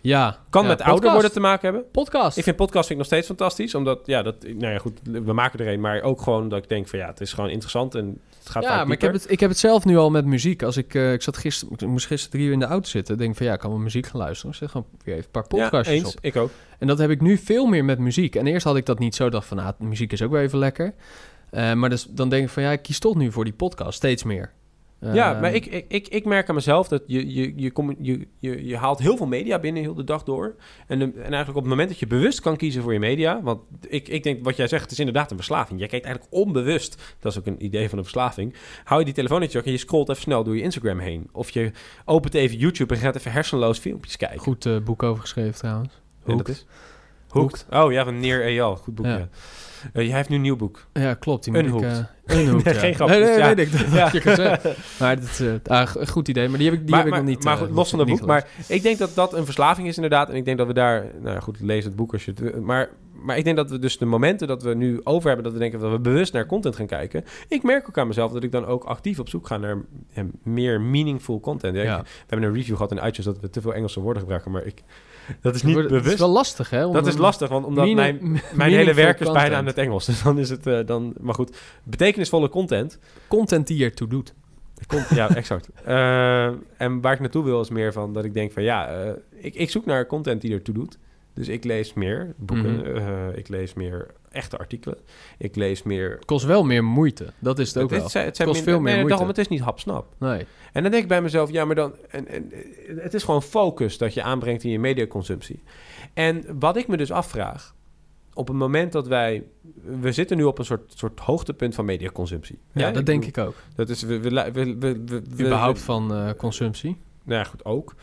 S3: Ja.
S1: Kan
S3: ja,
S1: met ouder
S3: podcast.
S1: worden te maken hebben.
S3: Podcast.
S1: Ik vind podcast vind ik nog steeds fantastisch. Omdat, ja, dat, nou ja, goed, we maken er een. Maar ook gewoon dat ik denk van ja, het is gewoon interessant en gaat
S3: ja, maar ik heb, het, ik heb het zelf nu al met muziek. Als ik, eh, ik zat gisteren, ik moest gisteren drie uur in de auto zitten. Denk van ja, ik kan wel muziek gaan luisteren. Zeg gewoon weer even een paar
S1: Ja,
S3: podcastjes
S1: eens.
S3: op.
S1: Ik ook.
S3: En dat heb ik nu veel meer met muziek. En eerst had ik dat niet zo. Dacht van, nou, muziek is ook wel even lekker. Eh, maar dus, dan denk ik van, ja, ik kies toch nu voor die podcast. Steeds meer.
S1: Ja,
S3: Ehm,
S1: maar ik, ik, ik, ik merk aan mezelf dat je, je, je, kom, je, je, je haalt heel veel media binnen heel de dag door. En, de- en eigenlijk op het moment dat je bewust kan kiezen voor je media... want ik, ik denk wat jij zegt, het is inderdaad een verslaving. Jij kijkt eigenlijk onbewust, dat is ook een idee van een verslaving... hou je die telefoon in je zak en je scrolt even snel door je Instagram heen. Of je opent even YouTube en gaat even hersenloos filmpjes kijken.
S3: Goed eh, boek over geschreven trouwens.
S1: Is? Hooked. Oh ja, van Neer Eyal. Goed boek,
S3: Ja.
S1: ja. Eh, jij heeft nu een nieuw boek.
S3: Ja, klopt. Die moet ik...
S1: Unhooked.
S3: eh, Unhooked,
S1: Nee,
S3: ja.
S1: geen grap,
S3: Nee, nee,
S1: ja.
S3: weet ik. Dat
S1: Ja.
S3: je. Maar dat is eh, ah, een goed idee. Maar die heb ik, die
S1: maar,
S3: heb ik nog niet...
S1: maar goed, los van dat boek. Maar ik denk dat dat een verslaving is inderdaad. En ik denk dat we daar... Nou ja, goed, lees het boek als je het... Maar, maar ik denk dat we dus de momenten dat we nu over hebben... dat we denken dat we bewust naar content gaan kijken... Ik merk ook aan mezelf dat ik dan ook actief op zoek ga naar meer meaningful content. Ja,
S3: Ja.
S1: ik- we hebben een review gehad in iTunes dat we te veel Engelse woorden gebruiken. Maar ik... Dat is niet bewust.
S3: is wel lastig, hè?
S1: dat is lastig, want omdat
S3: meaning-
S1: mijn, mijn hele werk is bijna aan het Engels. Dus dan is het eh, dan... Maar goed, betekenisvolle content...
S3: Content die ertoe doet.
S1: Komt, ja, exact. Eh, en waar ik naartoe wil is meer van dat ik denk van ja, eh, ik, ik zoek naar content die ertoe doet. Dus ik lees meer boeken,
S3: Mhm.
S1: eh, ik lees meer echte artikelen, ik lees meer...
S3: Kost wel meer moeite. Dat is het ook wel.
S1: het, zijn- het zijn
S3: Kost veel meer
S1: nee,
S3: moeite.
S1: Daarom, het is niet hapsnap.
S3: Nee.
S1: En dan denk ik bij mezelf, ja, maar dan... En, en, het is gewoon focus dat je aanbrengt in je mediaconsumptie. En wat ik me dus afvraag, op het moment dat wij... We zitten nu op een soort, soort hoogtepunt van mediaconsumptie.
S3: Ja, dat denk
S1: bedoel,
S3: ik ook.
S1: Dat is... We, we, we, we, we, we-
S3: Überhaupt van eh, consumptie.
S1: nou ja, goed, ook.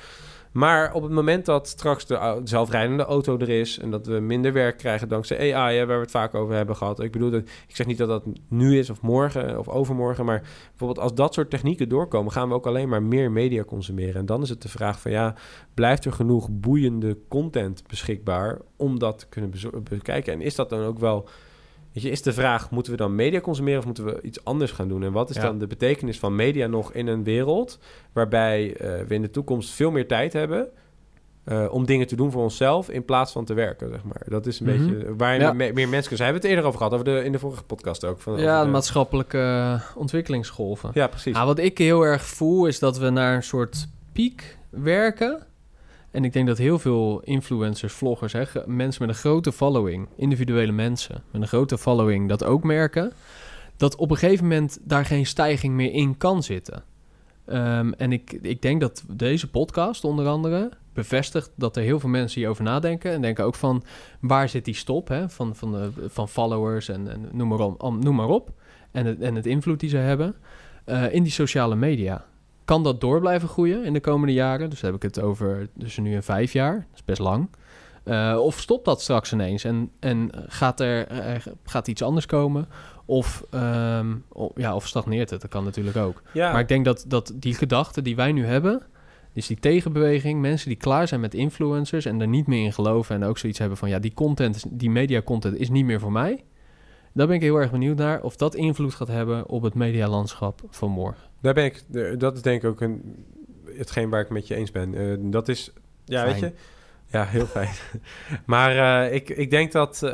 S1: Maar op het moment dat straks de zelfrijdende auto er is... en dat we minder werk krijgen dankzij AI... Hè, waar we het vaak over hebben gehad. Ik bedoel, ik zeg niet dat dat nu is of morgen of overmorgen... maar bijvoorbeeld als dat soort technieken doorkomen... gaan we ook alleen maar meer media consumeren. En dan is het de vraag van ja... blijft er genoeg boeiende content beschikbaar... om dat te kunnen bekijken? En is dat dan ook wel... Weet je, is de vraag, moeten we dan media consumeren of moeten we iets anders gaan doen? En wat is
S3: Ja.
S1: dan de betekenis van media nog in een wereld waarbij eh, we in de toekomst veel meer tijd hebben eh, om dingen te doen voor onszelf in plaats van te werken, zeg maar. Dat is een
S3: Mhm.
S1: beetje waar
S3: Ja.
S1: me- meer mensen kunnen zijn. We hebben het eerder over gehad, over de, in de vorige podcast ook. Van,
S3: Ja,
S1: over
S3: de
S1: de-
S3: maatschappelijke ontwikkelingsgolven.
S1: ja, precies.
S3: Ah, wat ik heel erg voel is dat we naar een soort piek werken. En ik denk dat heel veel influencers, vloggers, hè, mensen met een grote following, individuele mensen met een grote following, dat ook merken. Dat op een gegeven moment daar geen stijging meer in kan zitten. Ehm, en ik, ik denk dat deze podcast onder andere bevestigt dat er heel veel mensen hierover nadenken. En denken ook van, waar zit die stop hè? Van, van, de, van followers en, en noem, maar op, noem maar op. En het, en het invloed die ze hebben eh, in die sociale media. Kan dat door blijven groeien in de komende jaren? Dus heb ik het over tussen nu en vijf jaar. Dat is best lang. Eh, of stopt dat straks ineens en, en gaat er gaat iets anders komen? Of, ehm, ja, of stagneert het? Dat kan natuurlijk ook.
S1: ja,
S3: Maar ik denk dat, dat die gedachten die wij nu hebben, Dus die tegenbeweging, mensen die klaar zijn met influencers en er niet meer in geloven en ook zoiets hebben van ja, die content, die media content is niet meer voor mij. Daar ben ik heel erg benieuwd naar of dat invloed gaat hebben op het medialandschap van morgen.
S1: Daar ben ik, de- dat is denk ik ook een, hetgeen waar ik met je eens ben. Eh, dat is, ja,
S3: Fijn.
S1: weet je, ja, heel fijn. maar eh, ik, ik denk dat, eh,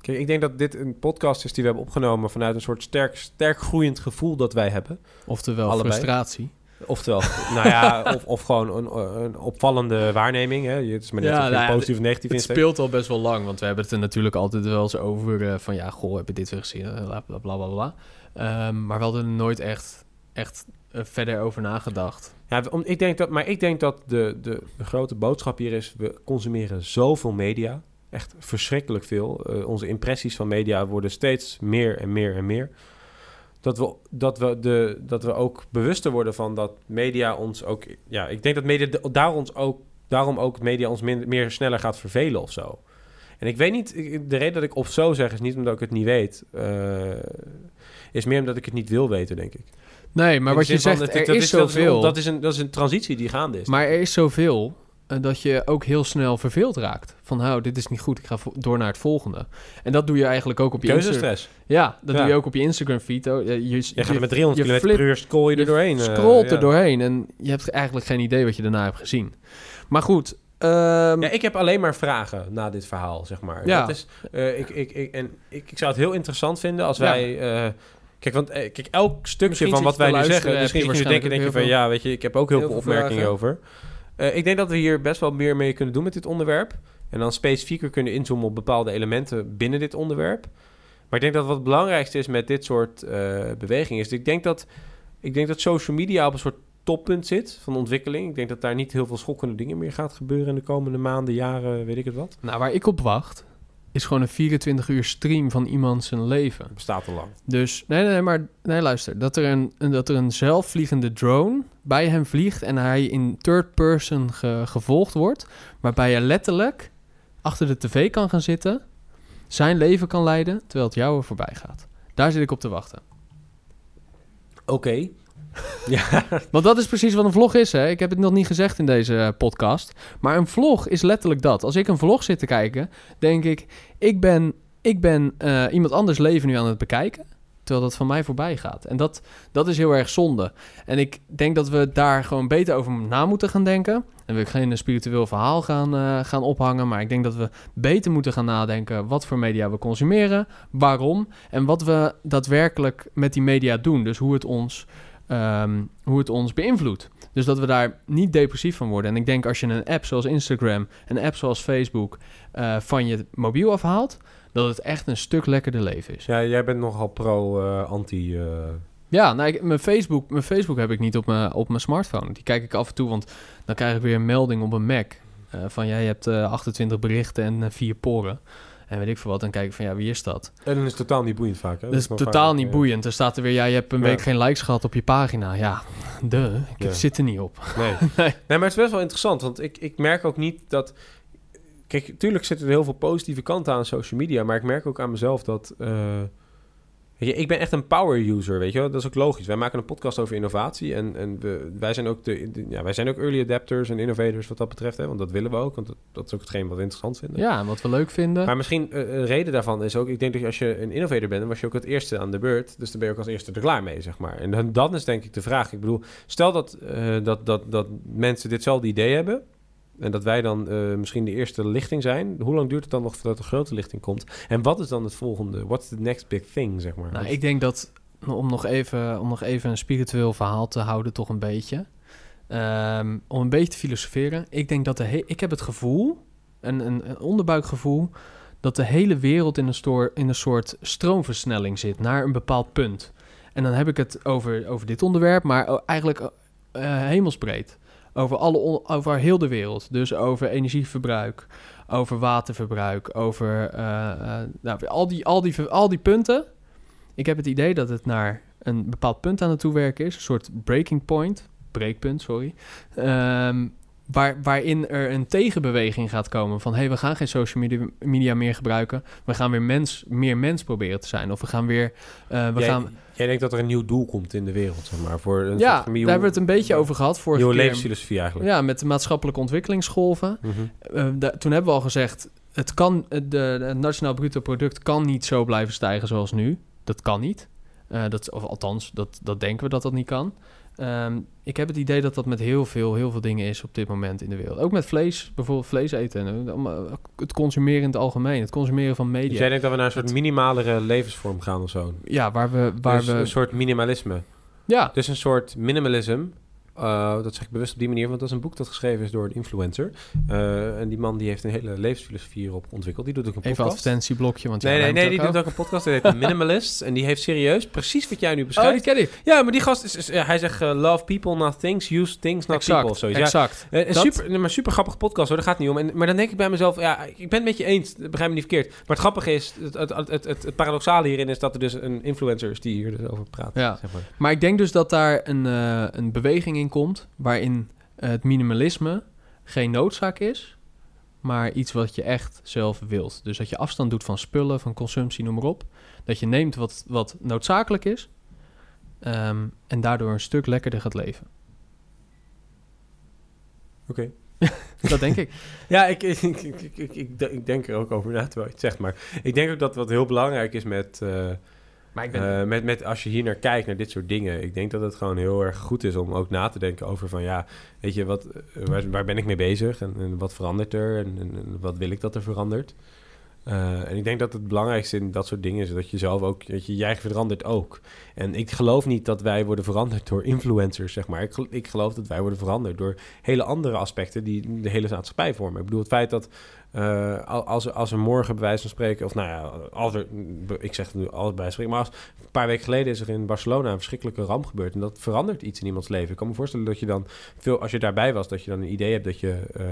S1: kijk, ik denk dat dit een podcast is die we hebben opgenomen vanuit een soort sterk, sterk groeiend gevoel dat wij hebben.
S3: Oftewel
S1: Allebei.
S3: frustratie.
S1: Oftewel, nou ja, of, of gewoon een, een opvallende waarneming. Hè? Het is maar net
S3: Ja,
S1: of
S3: nou
S1: positief of negatief
S3: Het speelt al best wel lang, want we hebben het er natuurlijk altijd wel eens over eh, van ja, goh, heb je dit weer gezien? Eh, Bla bla bla bla. Ehm, maar we hadden er nooit echt, echt eh, verder over nagedacht.
S1: Ja, ik denk dat, maar ik denk dat de, de, grote boodschap hier is... we consumeren zoveel media. Echt verschrikkelijk veel. Eh, onze impressies van media worden steeds meer en meer en meer. Dat we, dat, we de, dat we ook bewuster worden van dat media ons ook... Ja, ik denk dat media daar ons ook, daarom ook media ons min- meer sneller gaat vervelen of zo. En ik weet niet... De reden dat ik of zo zeg is niet omdat ik het niet weet. eh, is meer omdat ik het niet wil weten, denk ik.
S3: Nee, maar wat je zegt,
S1: het-
S3: er
S1: dat
S3: is
S1: dat
S3: zoveel.
S1: Dat is, een, dat is een transitie die gaande is.
S3: Maar er is zoveel eh, dat je ook heel snel verveeld raakt. Van, nou, dit is niet goed, ik ga door naar het volgende. En dat doe je eigenlijk ook op je Instagram.
S1: Keuzestress.
S3: Ja, dat
S1: Ja.
S3: doe je ook op je Instagram feed. Oh, Je, je,
S1: Je gaat met 300
S3: je
S1: km per uur scroll je er doorheen. eh,
S3: scrolt
S1: ja.
S3: er doorheen en je hebt eigenlijk geen idee wat je daarna hebt gezien. Maar goed, ehm,
S1: Ja, ik heb alleen maar vragen na dit verhaal, zeg maar.
S3: Ja.
S1: Dat is, eh, ik, ik, ik, en ik, ik zou het heel interessant vinden als
S3: Ja.
S1: wij... eh, kijk, want eh, kijk, elk stukje
S3: Misschien
S1: van wat wij nu zeggen... Misschien
S3: heb je
S1: denken, denk je van... Ja, weet je, ik heb ook heel,
S3: heel
S1: veel opmerkingen over. Ik denk dat we hier best wel meer mee kunnen doen met dit onderwerp. En dan specifieker kunnen inzoomen op bepaalde elementen binnen dit onderwerp. Maar ik denk dat wat het belangrijkste is met dit soort bewegingen... is ik denk, dat, ik denk dat social media op een soort toppunt zit van ontwikkeling. Ik denk dat daar niet heel veel schokkende dingen meer gaat gebeuren... in de komende maanden, jaren, weet ik het wat.
S3: nou, waar ik op wacht, is gewoon een 24 uur stream van iemand zijn leven.
S1: Bestaat al lang.
S3: Dus, nee, nee, nee, maar nee, luister. Dat er, een, dat er een zelfvliegende drone bij hem vliegt en hij in third person ge- gevolgd wordt. Waarbij je letterlijk achter de tv kan gaan zitten, zijn leven kan leiden, terwijl het jouwe voorbij gaat. Daar zit ik op te wachten.
S1: Oké. ja,
S3: Want dat is precies wat een vlog is, hè. Ik heb het nog niet gezegd in deze eh, podcast. Maar een vlog is letterlijk dat. Als ik een vlog zit te kijken, denk ik... Ik ben, ik ben eh, iemand anders leven nu aan het bekijken... terwijl dat van mij voorbij gaat. En dat, dat is heel erg zonde. En ik denk dat we daar gewoon beter over na moeten gaan denken. En ik geen spiritueel verhaal gaan, eh, gaan ophangen... maar ik denk dat we beter moeten gaan nadenken... wat voor media we consumeren, waarom... en wat we daadwerkelijk met die media doen. Dus hoe het ons ehm, hoe het ons beïnvloedt. Dus dat we daar niet depressief van worden. En ik denk als je een app zoals Instagram, een app zoals Facebook eh, van je mobiel afhaalt, dat het echt een stuk lekkerder leven is.
S1: ja, jij bent nogal pro-anti... eh,
S3: Ja, nou, ik- mijn, Facebook, mijn Facebook heb ik niet op mijn, op mijn smartphone. Die kijk ik af en toe, want dan krijg ik weer een melding op een Mac. eh, van ja, je hebt eh, 28 berichten en eh, vier poren. En weet ik veel wat. Dan kijk ik van ja, wie is dat?
S1: en dan is het totaal niet boeiend vaak. Hè?
S3: Dat is totaal
S1: vaak,
S3: niet
S1: eh,
S3: boeiend. Er staat er weer, ja, je hebt een
S1: Ja.
S3: week geen likes gehad op je pagina. Ja, de, ik
S1: Ja.
S3: zit er niet op.
S1: Nee. nee. maar het is best wel interessant, want ik, ik merk ook niet dat... Kijk, tuurlijk zitten er heel veel positieve kanten aan social media, maar ik merk ook aan mezelf dat... eh, weet je, ik ben echt een power user, weet je wel? Dat is ook logisch. Wij maken een podcast over innovatie en, en we, wij, zijn ook de, de- ja, wij zijn ook early adapters en innovators wat dat betreft, hè? want dat willen we ook, want dat, dat is ook hetgeen wat we interessant vinden.
S3: Ja, en wat we leuk vinden.
S1: Maar misschien eh, een reden daarvan is ook... Ik denk dat als je een innovator bent... dan was je ook het eerste aan de beurt. Dus dan ben je ook als eerste er klaar mee, zeg maar. En dan, dan is denk ik de vraag... Ik bedoel, stel dat, eh, dat, dat, dat mensen ditzelfde idee hebben... en dat wij dan eh, misschien de eerste lichting zijn... hoe lang duurt het dan nog voordat de grote lichting komt? En wat is dan het volgende? What's the next big thing, zeg maar?
S3: Nou, ik denk dat, om nog, even, om nog even een spiritueel verhaal te houden, toch een beetje. Ehm, om een beetje te filosoferen. Ik denk dat de he- ik heb het gevoel, een, een, een onderbuikgevoel, dat de hele wereld in een, stoor, in een soort stroomversnelling zit naar een bepaald punt. En dan heb ik het over, over dit onderwerp, maar eigenlijk eh, hemelsbreed. Over, alle, over heel de wereld. Dus over energieverbruik, over waterverbruik, over eh, eh, nou, al, die, al, die, al die punten. Ik heb het idee dat het naar een bepaald punt aan het toewerken is. Een soort breaking point. Breekpunt, sorry. Ehm, waar, waarin er een tegenbeweging gaat komen van... hé, hey, we gaan geen social media, media meer gebruiken. We gaan weer mens, meer mens proberen te zijn. Of we gaan weer... Uh, we
S1: jij,
S3: gaan...
S1: jij denkt dat er een nieuw doel komt in de wereld, zeg maar. Voor een
S3: ja,
S1: nieuw,
S3: daar hebben we het een beetje over gehad vorige
S1: Nieuwe levensfilosofie eigenlijk.
S3: Ja, met de maatschappelijke ontwikkelingsgolven.
S1: Mhm.
S3: Uh, da- toen hebben we al gezegd... Het, kan, de, de, het nationaal bruto product kan niet zo blijven stijgen zoals nu. Dat kan niet. Uh, dat, of althans, dat, dat denken we dat dat niet kan. Um, ik heb het idee dat dat met heel veel, heel veel dingen is op dit moment in de wereld. Ook met vlees, bijvoorbeeld vlees eten. Het consumeren in het algemeen, het consumeren van media.
S1: Dus jij denkt dat we naar een soort minimalere levensvorm gaan of zo?
S3: Ja, waar we... Waar
S1: dus
S3: we...
S1: een soort minimalisme.
S3: Ja.
S1: Dus een soort minimalism. Uh, dat zeg ik bewust op die manier, want dat is een boek dat geschreven is door een influencer. Uh, en die man die heeft een hele levensfilosofie hierop ontwikkeld. Die doet ook een podcast.
S3: Even advertentieblokje, want
S1: nee, nee, nee, die
S3: ook
S1: doet ook een podcast. Die heet Minimalist. En die heeft serieus precies wat jij nu beschrijft.
S3: Oh, die ken ik.
S1: Ja, maar die gast is, is uh, hij zegt uh, love people, not things, use things, not
S3: exact,
S1: people. Zoiets.
S3: Exact.
S1: Ja, dat... super, maar super grappige podcast hoor, daar gaat het niet om. En, maar dan denk ik bij mezelf, ja, ik ben het met je eens, begrijp me niet verkeerd. Maar het grappige is, het, het, het, het, het paradoxale hierin is dat er dus een influencer is die hier dus over praat.
S3: Ja.
S1: Zeg maar.
S3: maar ik denk dus dat daar een, een beweging in komt waarin het minimalisme geen noodzaak is, maar iets wat je echt zelf wilt. Dus dat je afstand doet van spullen, van consumptie, noem maar op. Dat je neemt wat, wat noodzakelijk is um, en daardoor een stuk lekkerder gaat leven.
S1: Oké.
S3: Okay. dat denk ik.
S1: Ja, ik, ik, ik, ik, ik, denk er ook over na terwijl je het zegt. Maar ik denk ook dat wat heel belangrijk is met... Uh, uh, met, met als je hier naar kijkt, naar dit soort dingen. Ik denk dat het gewoon heel erg goed is om ook na te denken over van ja, weet je, wat, waar, waar ben ik mee bezig en, en wat verandert er en, wat wil ik dat er verandert. Uh, en ik denk dat het belangrijkste in dat soort dingen is dat je zelf ook, dat je, jij verandert ook. En ik geloof niet dat wij worden veranderd door influencers, zeg maar. Ik, ik geloof dat wij worden veranderd door hele andere aspecten die de hele maatschappij vormen. Ik bedoel, het feit dat uh, als, als er morgen bij wijze van spreken, of nou ja, als er, ik zeg het nu alles bij spreken, maar als, een paar weken geleden is er in Barcelona een verschrikkelijke ramp gebeurd en dat verandert iets in iemands leven. Ik kan me voorstellen dat je dan, veel, als je daarbij was, dat je dan een idee hebt dat je... Uh,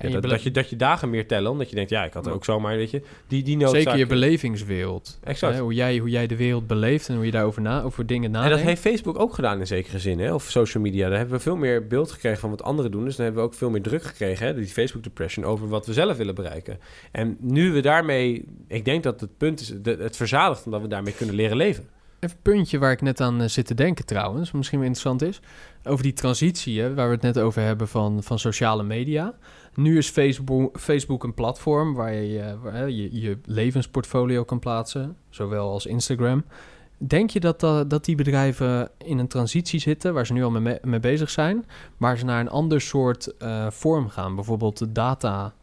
S1: ja, dat, dat, je, dat je dagen meer tellen, omdat je denkt, ja, ik had er ook zomaar, weet je, die, die noodzaak...
S3: Zeker je belevingswereld.
S1: Exact.
S3: Hè, hoe, jij, hoe jij de wereld beleeft en hoe je daarover na, over dingen nadenkt.
S1: En dat heeft Facebook ook gedaan in zekere zin, hè, of social media. Daar hebben we veel meer beeld gekregen van wat anderen doen. Dus dan hebben we ook veel meer druk gekregen, hè, die Facebook depression, over wat we zelf willen bereiken. En nu we daarmee, ik denk dat het punt is, het verzadigt omdat we daarmee kunnen leren leven.
S3: Even een puntje waar ik net aan uh, zit te denken trouwens, misschien wel interessant is. Over die transitie, hè, waar we het net over hebben van, van sociale media. Nu is Facebook, Facebook een platform waar je, waar je levensportfolio kan plaatsen, zowel als Instagram. Denk je dat, uh, dat die bedrijven in een transitie zitten, waar ze nu al mee, mee bezig zijn, waar ze naar een ander soort vorm gaan? Bijvoorbeeld de data,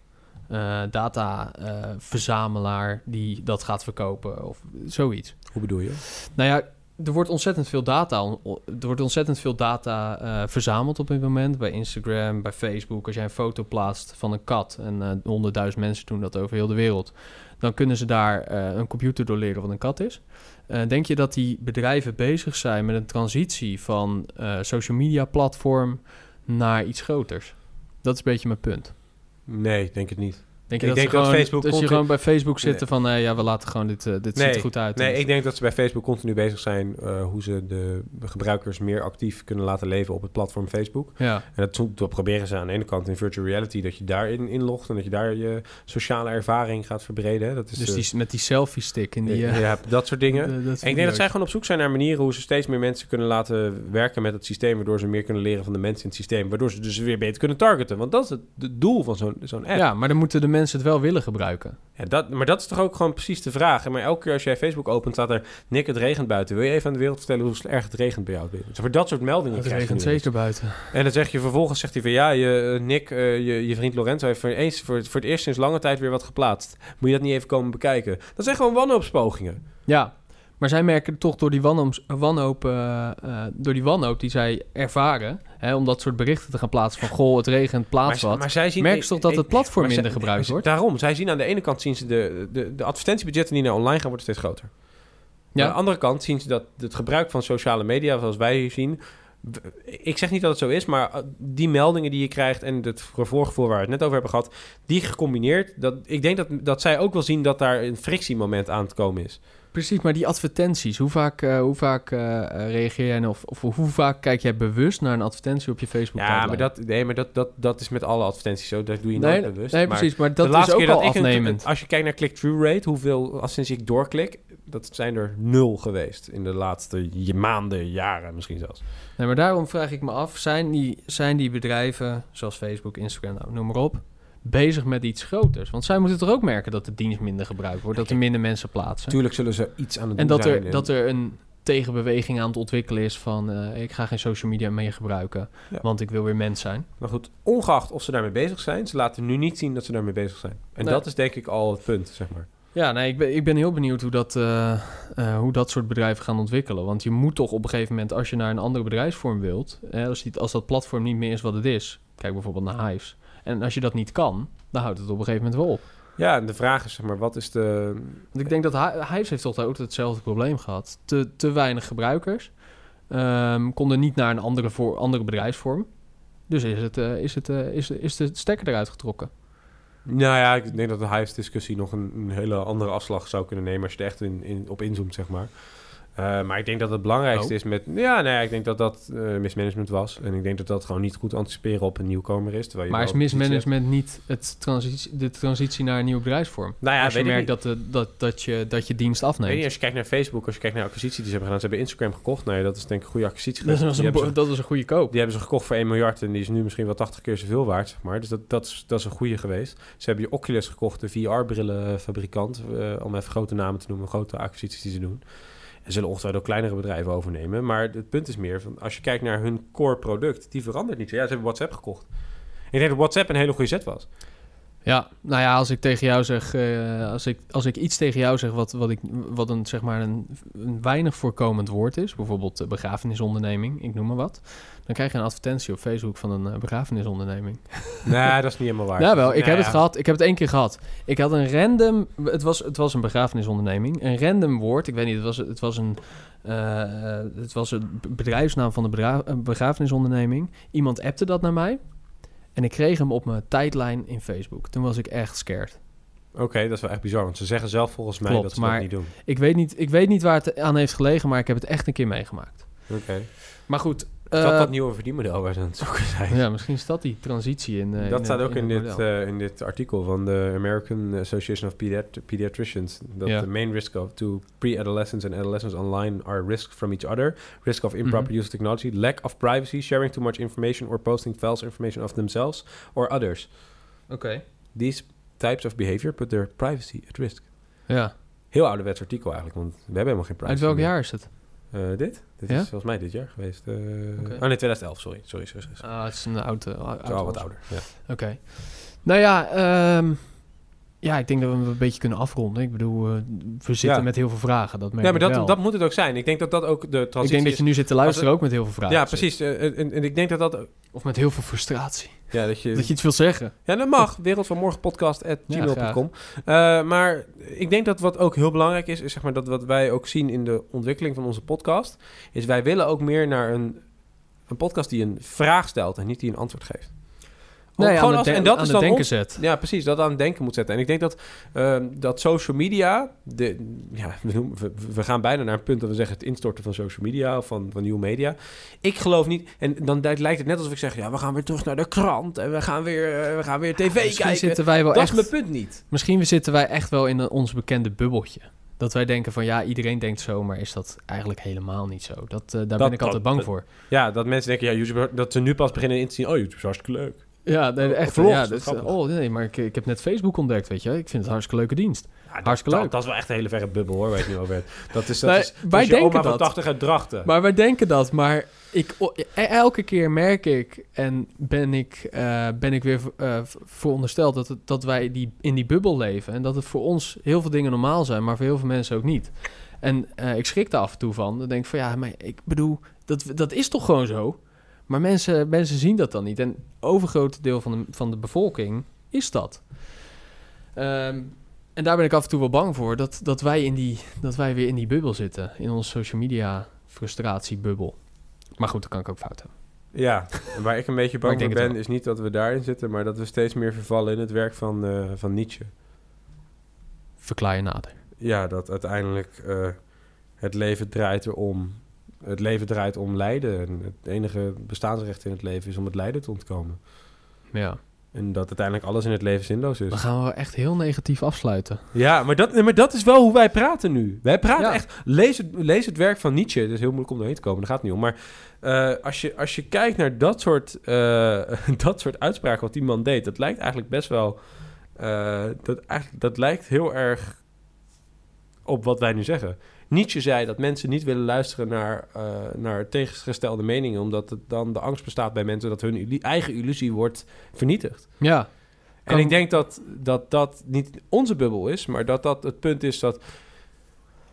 S3: uh, data verzamelaar die dat gaat verkopen of zoiets.
S1: Hoe bedoel je?
S3: Nou ja, er wordt ontzettend veel data, er wordt ontzettend veel data uh, verzameld op dit moment. Bij Instagram, bij Facebook. Als jij een foto plaatst van een kat en honderdduizend uh, mensen doen dat over heel de wereld, dan kunnen ze daar uh, een computer door leren wat een kat is. Denk je dat die bedrijven bezig zijn met een transitie van social media platform naar iets groters? Dat is een beetje mijn punt.
S1: Nee, denk het niet.
S3: Denk je
S1: ik
S3: dat,
S1: denk
S3: ze gewoon,
S1: dat Facebook
S3: dat je gewoon bij Facebook zitten nee. van... Uh, ja, we laten gewoon dit... Uh, dit
S1: nee,
S3: ziet er goed uit.
S1: Nee, ik denk dat ze bij Facebook continu bezig zijn... Uh, hoe ze de gebruikers meer actief kunnen laten leven op het platform Facebook.
S3: Ja.
S1: En dat, dat proberen ze aan de ene kant in virtual reality... dat je daarin inlogt en dat je daar je sociale ervaring gaat verbreden. Dat is,
S3: dus die, met die selfie-stick in die...
S1: ja, dat soort dingen. En ik denk dat zij gewoon op zoek zijn naar manieren... hoe ze steeds meer mensen kunnen laten werken met het systeem... waardoor ze meer kunnen leren van de mensen in het systeem... waardoor ze dus weer beter kunnen targeten. Want dat is het, het doel van zo'n zo'n app.
S3: Ja, maar dan moeten de mensen het wel willen gebruiken.
S1: Ja, dat, maar dat is toch ook gewoon precies de vraag. Maar elke keer als jij Facebook opent, staat er... Nick, het regent buiten. Wil je even aan de wereld vertellen hoe erg het regent bij jou? Dus voor dat soort meldingen
S3: Het regent zeker buiten.
S1: En dan zeg je vervolgens, zegt hij van... Ja, je, Nick, uh, je, je vriend Lorenzo heeft voor, eens, voor, voor het eerst sinds lange tijd weer wat geplaatst. Moet je dat niet even komen bekijken? Dat zijn gewoon wanhoopspogingen.
S3: Ja, maar zij merken toch door die wanhoop, wanhoop, uh, uh, door die wanhoop die zij ervaren... Hè, om dat soort berichten te gaan plaatsen van... goh, het regent, plaats
S1: maar,
S3: wat.
S1: Maar zij zien,
S3: merken ze toch dat het platform minder
S1: zij,
S3: gebruikt wordt?
S1: Daarom, zij zien aan de ene kant... zien ze de, de, de advertentiebudgetten die naar online gaan... worden steeds groter. Ja. Aan de andere kant zien ze dat het gebruik van sociale media... zoals wij hier zien... Ik zeg niet dat het zo is, maar die meldingen die je krijgt... en het voorgevoel waar we het net over hebben gehad... die gecombineerd... Dat, ik denk dat, dat zij ook wel zien dat daar een frictiemoment aan het komen is.
S3: Precies, maar die advertenties, hoe vaak, eh, hoe vaak eh, eh, reageer jij nou of, of hoe vaak kijk jij bewust naar een advertentie op je Facebook?
S1: Ja, maar, dat, nee, maar dat, dat, dat is met alle advertenties zo. Dat doe je
S3: nee,
S1: nooit bewust.
S3: nee,
S1: maar
S3: precies, maar dat is ook al
S1: een-
S3: afnemend.
S1: als je kijkt naar click-through rate, hoeveel advertenties ik doorklik, dat zijn er nul geweest in de laatste maanden, jaren misschien zelfs.
S3: Nee, maar daarom vraag ik me af, zijn die, zijn die bedrijven, zoals Facebook, Instagram, nou, noem maar op, bezig met iets groters? Want zij moeten toch ook merken dat de dienst minder gebruikt wordt, dat er minder mensen plaatsen.
S1: Natuurlijk zullen ze iets aan het
S3: En
S1: doen
S3: dat
S1: zijn.
S3: er, dat er een tegenbeweging aan het ontwikkelen is van... eh, ik ga geen social media meer gebruiken,
S1: Ja.
S3: want ik wil weer mens zijn.
S1: Maar goed, ongeacht of ze daarmee bezig zijn, ze laten nu niet zien dat ze daarmee bezig zijn. En
S3: Nee.
S1: dat is denk ik al het punt, zeg maar.
S3: Ja, nee, ik ben, ik ben heel benieuwd hoe dat, eh, eh, hoe dat soort bedrijven gaan ontwikkelen. Want je moet toch op een gegeven moment, als je naar een andere bedrijfsvorm wilt... Als, die, als dat platform niet meer is wat het is... Kijk bijvoorbeeld naar Hives. En als je dat niet kan, dan houdt het op een gegeven moment wel op.
S1: Ja, en de vraag is, zeg maar, wat is de...
S3: Want ik denk dat Hi- Hives heeft toch ook hetzelfde probleem gehad. Te, te weinig gebruikers. Ehm, konden niet naar een andere, voor, andere bedrijfsvorm. Dus is, het, eh, is, het, eh, is, is de stekker eruit getrokken.
S1: Nou ja, ik denk dat de Hives-discussie nog een, een hele andere afslag zou kunnen nemen... als je er echt in, in, op inzoomt, zeg maar. Eh, maar ik denk dat het belangrijkste
S3: Oh.
S1: is met... Ja, nou ja, ik denk dat dat eh, mismanagement was. En ik denk dat dat gewoon niet goed anticiperen op een nieuwkomer is. Terwijl je
S3: Maar is mismanagement niet het transitie, de transitie naar een nieuwe bedrijfsvorm?
S1: Nou ja,
S3: als je merkt dat, de, dat, dat, je, dat je dienst
S1: Weet je,
S3: afneemt.
S1: als je kijkt naar Facebook, als je kijkt naar de acquisitie die ze hebben gedaan... ze hebben Instagram gekocht. Nou ja, dat is denk ik een goede acquisitie
S3: Dat
S1: geweest.
S3: was,
S1: Die
S3: een,
S1: ze-
S3: dat was een goede koop.
S1: Die hebben ze gekocht voor 1 miljard en die is nu misschien wel 80 keer zoveel waard, zeg maar. Dus dat, dat, is, dat is een goede geweest. Ze hebben je Oculus gekocht, de VR-brillenfabrikant, eh, om even grote namen te noemen, grote acquisities die ze doen. En zullen ongetwijfeld ook kleinere bedrijven overnemen. Maar het punt is meer, van, als je kijkt naar hun core product, die verandert niet. Ja, ze hebben WhatsApp gekocht. Ik denk dat WhatsApp een hele goede zet was.
S3: Ja, nou ja, als ik tegen jou zeg, eh, als, ik, als ik iets tegen jou zeg wat, wat, ik, wat een, zeg maar een, een weinig voorkomend woord is, bijvoorbeeld begrafenisonderneming, ik noem maar wat, dan krijg je een advertentie op Facebook van een eh, begrafenisonderneming.
S1: nee, dat is niet helemaal waar.
S3: Ja, wel, ik
S1: Nou
S3: heb het gehad, ik heb het één keer gehad. Ik had een random, het was, het was een begrafenisonderneming, een random woord, ik weet niet, het was, het was een... eh, het was een bedrijfsnaam van de begrafenisonderneming. Iemand appte dat naar mij. En ik kreeg hem op mijn tijdlijn in Facebook. Toen was ik echt scared.
S1: Oké, dat is wel echt bizar, want ze zeggen zelf volgens mij
S3: Klopt,
S1: dat ze
S3: maar-
S1: dat niet doen.
S3: Ik weet, niet, ik weet niet waar het aan heeft gelegen, maar ik heb het echt een keer meegemaakt.
S1: Oké.
S3: Maar goed.
S1: Is dat
S3: eh,
S1: dat nieuwe verdienmodel waar ze aan het zoeken zijn?
S3: ja, misschien is dat die transitie in. eh,
S1: dat
S3: in,
S1: staat
S3: eh,
S1: ook in, dit, eh, in dit artikel van de American Association of Pediat- Pediatricians. Dat the main risk of to pre-adolescents and adolescents online are risk from each other, risk of improper
S3: Mhm.
S1: use of technology, lack of privacy, sharing too much information or posting false information of themselves or others.
S3: Oké.
S1: These types of behavior put their privacy at risk.
S3: Ja.
S1: Heel ouderwets artikel eigenlijk, want we hebben helemaal geen privacy.
S3: Uit welk
S1: meer.
S3: jaar is het?
S1: Eh, dit? Dit
S3: Ja?
S1: is volgens mij dit jaar geweest. Eh,
S3: Oké.
S1: Oh nee, 2011, sorry. Sorry, sorry. sorry.
S3: Ah, het is een oude.
S1: Het
S3: oude
S1: al wat ouder. Ja.
S3: Oké. Nou ja, ehm, ja, ik denk dat we hem een beetje kunnen afronden. Ik bedoel, eh, we zitten
S1: Ja.
S3: met heel veel vragen. Dat merk
S1: Ja, maar dat,
S3: wel.
S1: dat moet het ook zijn. Ik denk dat dat ook de transitie
S3: ik denk dat je nu zit te luisteren ook met heel veel vragen.
S1: Ja, precies. Eh, En, en ik denk dat dat...
S3: Of met heel veel frustratie.
S1: Ja, dat je...
S3: Dat je iets wil zeggen.
S1: Ja, dat mag. Wereld van Morgen podcast at
S3: Ja,
S1: gmail.com. Eh, maar ik denk dat wat ook heel belangrijk is, is zeg maar dat wat wij ook zien in de ontwikkeling van onze podcast, is wij willen ook meer naar een, een podcast die een vraag stelt en niet die een antwoord geeft.
S3: Nee,
S1: Gewoon
S3: aan
S1: als-
S3: de,
S1: en dat
S3: aan
S1: is dan
S3: denken
S1: ons-
S3: zet.
S1: Ja, precies. Dat aan het denken moet zetten. En ik denk dat, ehm, dat social media... De, ja, we, noemen- we, we gaan bijna naar een punt dat we zeggen... het instorten van social media of van, van nieuwe media. Ik geloof niet... En dan lijkt het net alsof ik zeg... ja, we gaan weer terug naar de krant... en we gaan weer, eh, we gaan weer tv kijken.
S3: zitten wij wel
S1: Dat
S3: echt...
S1: is mijn punt niet.
S3: Misschien zitten wij echt wel in een- ons bekende bubbeltje. Dat wij denken van ja, iedereen denkt zo, maar is dat eigenlijk helemaal niet zo. Dat, eh, daar ben ik altijd bang
S1: dat-
S3: voor.
S1: Ja, dat mensen denken... Ja, YouTube, dat ze nu pas beginnen in te zien... oh, YouTube is hartstikke leuk.
S3: Ja, nee, echt.
S1: vlogs,
S3: ja, dat, oh nee, maar ik, ik heb net Facebook ontdekt, weet je. Ik vind het een hartstikke leuke dienst.
S1: Ja, dat,
S3: Hartstikke leuk.
S1: dat is wel echt een hele verre bubbel, hoor, waar je nu over. Dat is, dat is,
S3: wij
S1: is je
S3: denken dat.
S1: 80 uit Drachten.
S3: Maar wij denken dat, maar ik, e- elke keer merk ik en ben ik, eh, ben ik weer v- verondersteld dat, het, dat wij die, in die bubbel leven. En dat het voor ons heel veel dingen normaal zijn, maar voor heel veel mensen ook niet. En eh, ik schrik daar af en toe van. Dan denk ik van ja, maar ik bedoel, dat, dat is toch gewoon zo? Maar mensen, mensen zien dat dan niet. En overgrote deel van de, van de bevolking is dat. Ehm, en daar ben ik af en toe wel bang voor. Dat, dat, wij in die, dat wij weer in die bubbel zitten. In onze social media frustratiebubbel. Maar goed, dat kan ik ook fout hebben.
S1: Ja, en waar ik een beetje bang voor ben, is niet dat we daarin zitten, maar dat we steeds meer vervallen in het werk van, eh, van Nietzsche.
S3: Verklaar je nader.
S1: ja, dat uiteindelijk eh, het leven draait erom. Het leven draait om lijden. En het enige bestaansrecht in het leven is om het lijden te ontkomen.
S3: Ja.
S1: En dat uiteindelijk alles in het leven zinloos is.
S3: Dan gaan we echt heel negatief afsluiten.
S1: Ja, maar dat, maar dat is wel hoe wij praten nu. Wij praten
S3: Ja.
S1: echt... Lees het, lees het werk van Nietzsche. Het is heel moeilijk om doorheen te komen, daar gaat het niet om. Maar eh, als, je, als je kijkt naar dat soort, eh, dat soort uitspraken wat die man deed... dat lijkt eigenlijk best wel... eh, dat, eigenlijk, dat lijkt heel erg op wat wij nu zeggen. Nietzsche zei dat mensen niet willen luisteren naar, eh, naar tegengestelde meningen... omdat het dan de angst bestaat bij mensen... dat hun illu- eigen illusie wordt vernietigd.
S3: Ja.
S1: En
S3: Kan-
S1: ik denk dat, dat dat niet onze bubbel is, maar dat dat het punt is dat...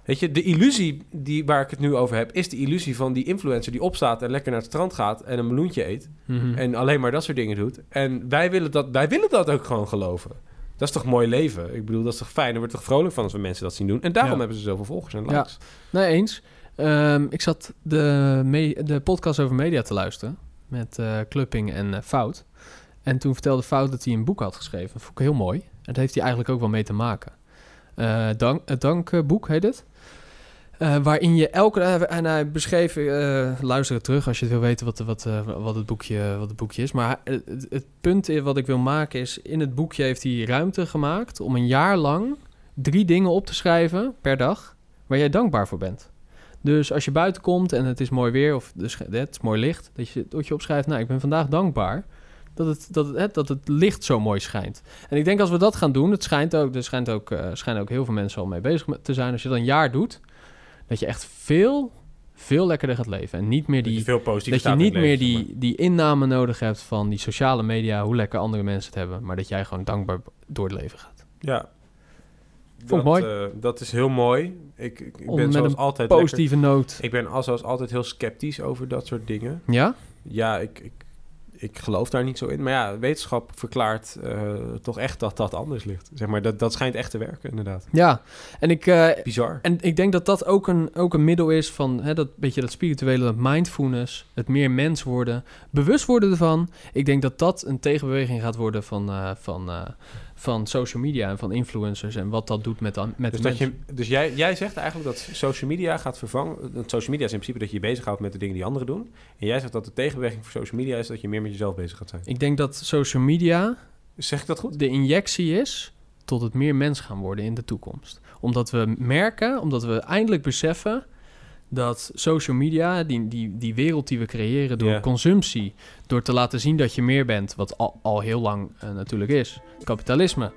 S1: Weet je, de illusie die, waar ik het nu over heb... is de illusie van die influencer die opstaat en lekker naar het strand gaat... en een meloentje eet
S3: Mhm.
S1: en alleen maar dat soort dingen doet. En wij willen dat, wij willen dat ook gewoon geloven. Dat is toch mooi leven? Ik bedoel, dat is toch fijn? Er wordt toch vrolijk van als we mensen dat zien doen? En daarom
S3: Ja.
S1: hebben ze zoveel volgers en
S3: Ja.
S1: likes.
S3: Nee, eens. Ehm, ik zat de, me- de podcast over media te luisteren met eh Clupping en eh, Fout. En toen vertelde Fout dat hij een boek had geschreven. Dat vond ik heel mooi. En daar heeft hij eigenlijk ook wel mee te maken. Eh, dank, het Dankboek heet het. Eh, waarin je elke... En hij beschreef... eh, luister terug als je het wil weten wat, wat, eh, wat, het, boekje, wat het boekje is. Maar het, het- punt wat ik wil maken is... In het boekje heeft hij ruimte gemaakt om een jaar lang... drie dingen op te schrijven per dag... waar jij dankbaar voor bent. Dus als je buiten komt en het is mooi weer... of het is mooi licht... dat je, dat je opschrijft... nou, ik ben vandaag dankbaar... Dat het, dat, het, dat het licht zo mooi schijnt. En ik denk als we dat gaan doen... het schijnt ook, er schijnt ook, eh, schijnen ook heel veel mensen al mee bezig te zijn... als je dat een jaar doet... dat je echt veel, veel lekkerder gaat leven. En niet meer
S1: Dat je
S3: die...
S1: veel
S3: Dat je
S1: staat in
S3: niet meer
S1: leven,
S3: die, die inname nodig hebt van die sociale media... hoe lekker andere mensen het hebben... maar dat jij gewoon dankbaar door het leven gaat.
S1: Ja.
S3: Vond
S1: dat,
S3: mooi.
S1: eh, dat is heel mooi. Ik, ik, ben zoals
S3: een
S1: altijd lekker-
S3: Positieve noot.
S1: Ik ben al zoals altijd heel sceptisch over dat soort dingen.
S3: Ja?
S1: Ja, ik, ik, ik geloof daar niet zo in. Maar ja, wetenschap verklaart eh, toch echt dat dat anders ligt. Zeg maar, dat, dat schijnt echt te werken, inderdaad.
S3: Ja. En ik... eh,
S1: Bizar.
S3: En ik denk dat dat ook een, ook een middel is van hè, dat beetje dat spirituele, dat mindfulness, het meer mens worden, bewust worden ervan. Ik denk dat dat een tegenbeweging gaat worden van, eh, van, van social media en van influencers en wat dat doet met, dan- met
S1: Dus, dat
S3: mensen.
S1: je, dus jij, jij zegt eigenlijk dat social media gaat vervangen... dat Social media is in principe dat je je bezighoudt met de dingen die anderen doen. En jij zegt dat de tegenbeweging voor social media is... dat je meer met jezelf bezig gaat zijn.
S3: Ik denk dat social media
S1: Zeg ik dat goed?
S3: de injectie is tot het meer mens gaan worden in de toekomst. Omdat we merken, omdat we eindelijk beseffen dat social media, die, die, die wereld die we creëren door consumptie, door te laten zien dat je meer bent, wat al, al heel lang eh, natuurlijk is, kapitalisme.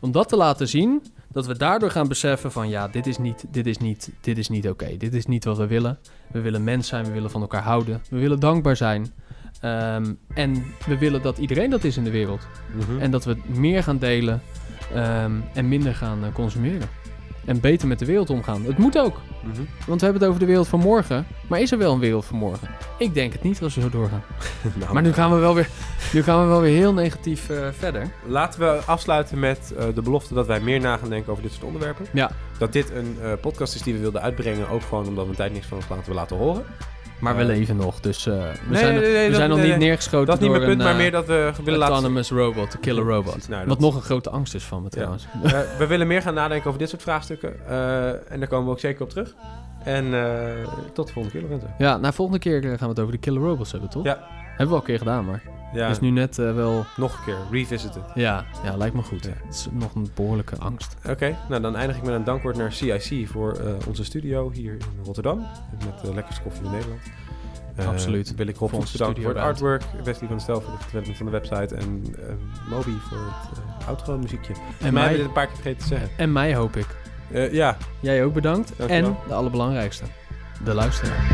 S3: Om dat te laten zien, dat we daardoor gaan beseffen van ja, dit is niet, dit is niet, dit is niet oké. Dit is niet wat we willen. We willen mens zijn, we willen van elkaar houden, we willen dankbaar zijn. Ehm, en we willen dat iedereen dat is in de wereld.
S1: Mhm.
S3: En dat we meer gaan delen ehm, en minder gaan eh, consumeren. En beter met de wereld omgaan. Het moet ook.
S1: Mhm.
S3: Want we hebben het over de wereld van morgen. Maar is er wel een wereld van morgen? Ik denk het niet als we zo doorgaan.
S1: Nou,
S3: Maar nu gaan we wel weer, nu gaan we wel weer heel negatief eh, verder.
S1: Laten we afsluiten met eh, de belofte dat wij meer na gaan denken over dit soort onderwerpen.
S3: Ja.
S1: Dat dit een eh, podcast is die we wilden uitbrengen, ook gewoon omdat we een tijd niks van ons laten, laten horen.
S3: Maar we
S1: Eh,
S3: leven nog. Dus eh, we
S1: nee,
S3: zijn, nog-
S1: nee,
S3: we zijn nog niet
S1: nee.
S3: neergeschoten
S1: Dat is niet mijn punt,
S3: een
S1: maar
S3: eh,
S1: meer dat we willen laten...
S3: autonomous robot, de killer robot.
S1: Nou,
S3: Wat
S1: dat-
S3: nog een grote angst is van me trouwens.
S1: We willen meer gaan nadenken over dit soort vraagstukken. en daar komen we ook zeker op terug. En tot de volgende keer, Lorenzo.
S3: Ja, nou volgende keer gaan we het over de killer robots hebben, toch?
S1: Ja.
S3: Hebben we al een keer gedaan, maar
S1: Ja,
S3: is nu net eh, wel...
S1: nog een keer. Revisiten.
S3: Ja, ja, lijkt me goed.
S1: Ja.
S3: Het is nog een behoorlijke angst.
S1: Oké, nou dan eindig ik met een dankwoord naar CIC voor eh, onze studio hier in Rotterdam. Met de lekkerste koffie in Nederland. Eh,
S3: Absoluut.
S1: Wil ik
S3: onze
S1: bedanken voor het artwork. Wesley van Stel voor de verdediging van de website. En eh, Moby voor het eh outro muziekje.
S3: En
S1: En mij hebben dit een paar keer vergeten te zeggen.
S3: en mij hoop ik.
S1: Eh, ja,
S3: Jij ook bedankt.
S1: Dankjewel.
S3: En de allerbelangrijkste, de luisteraar.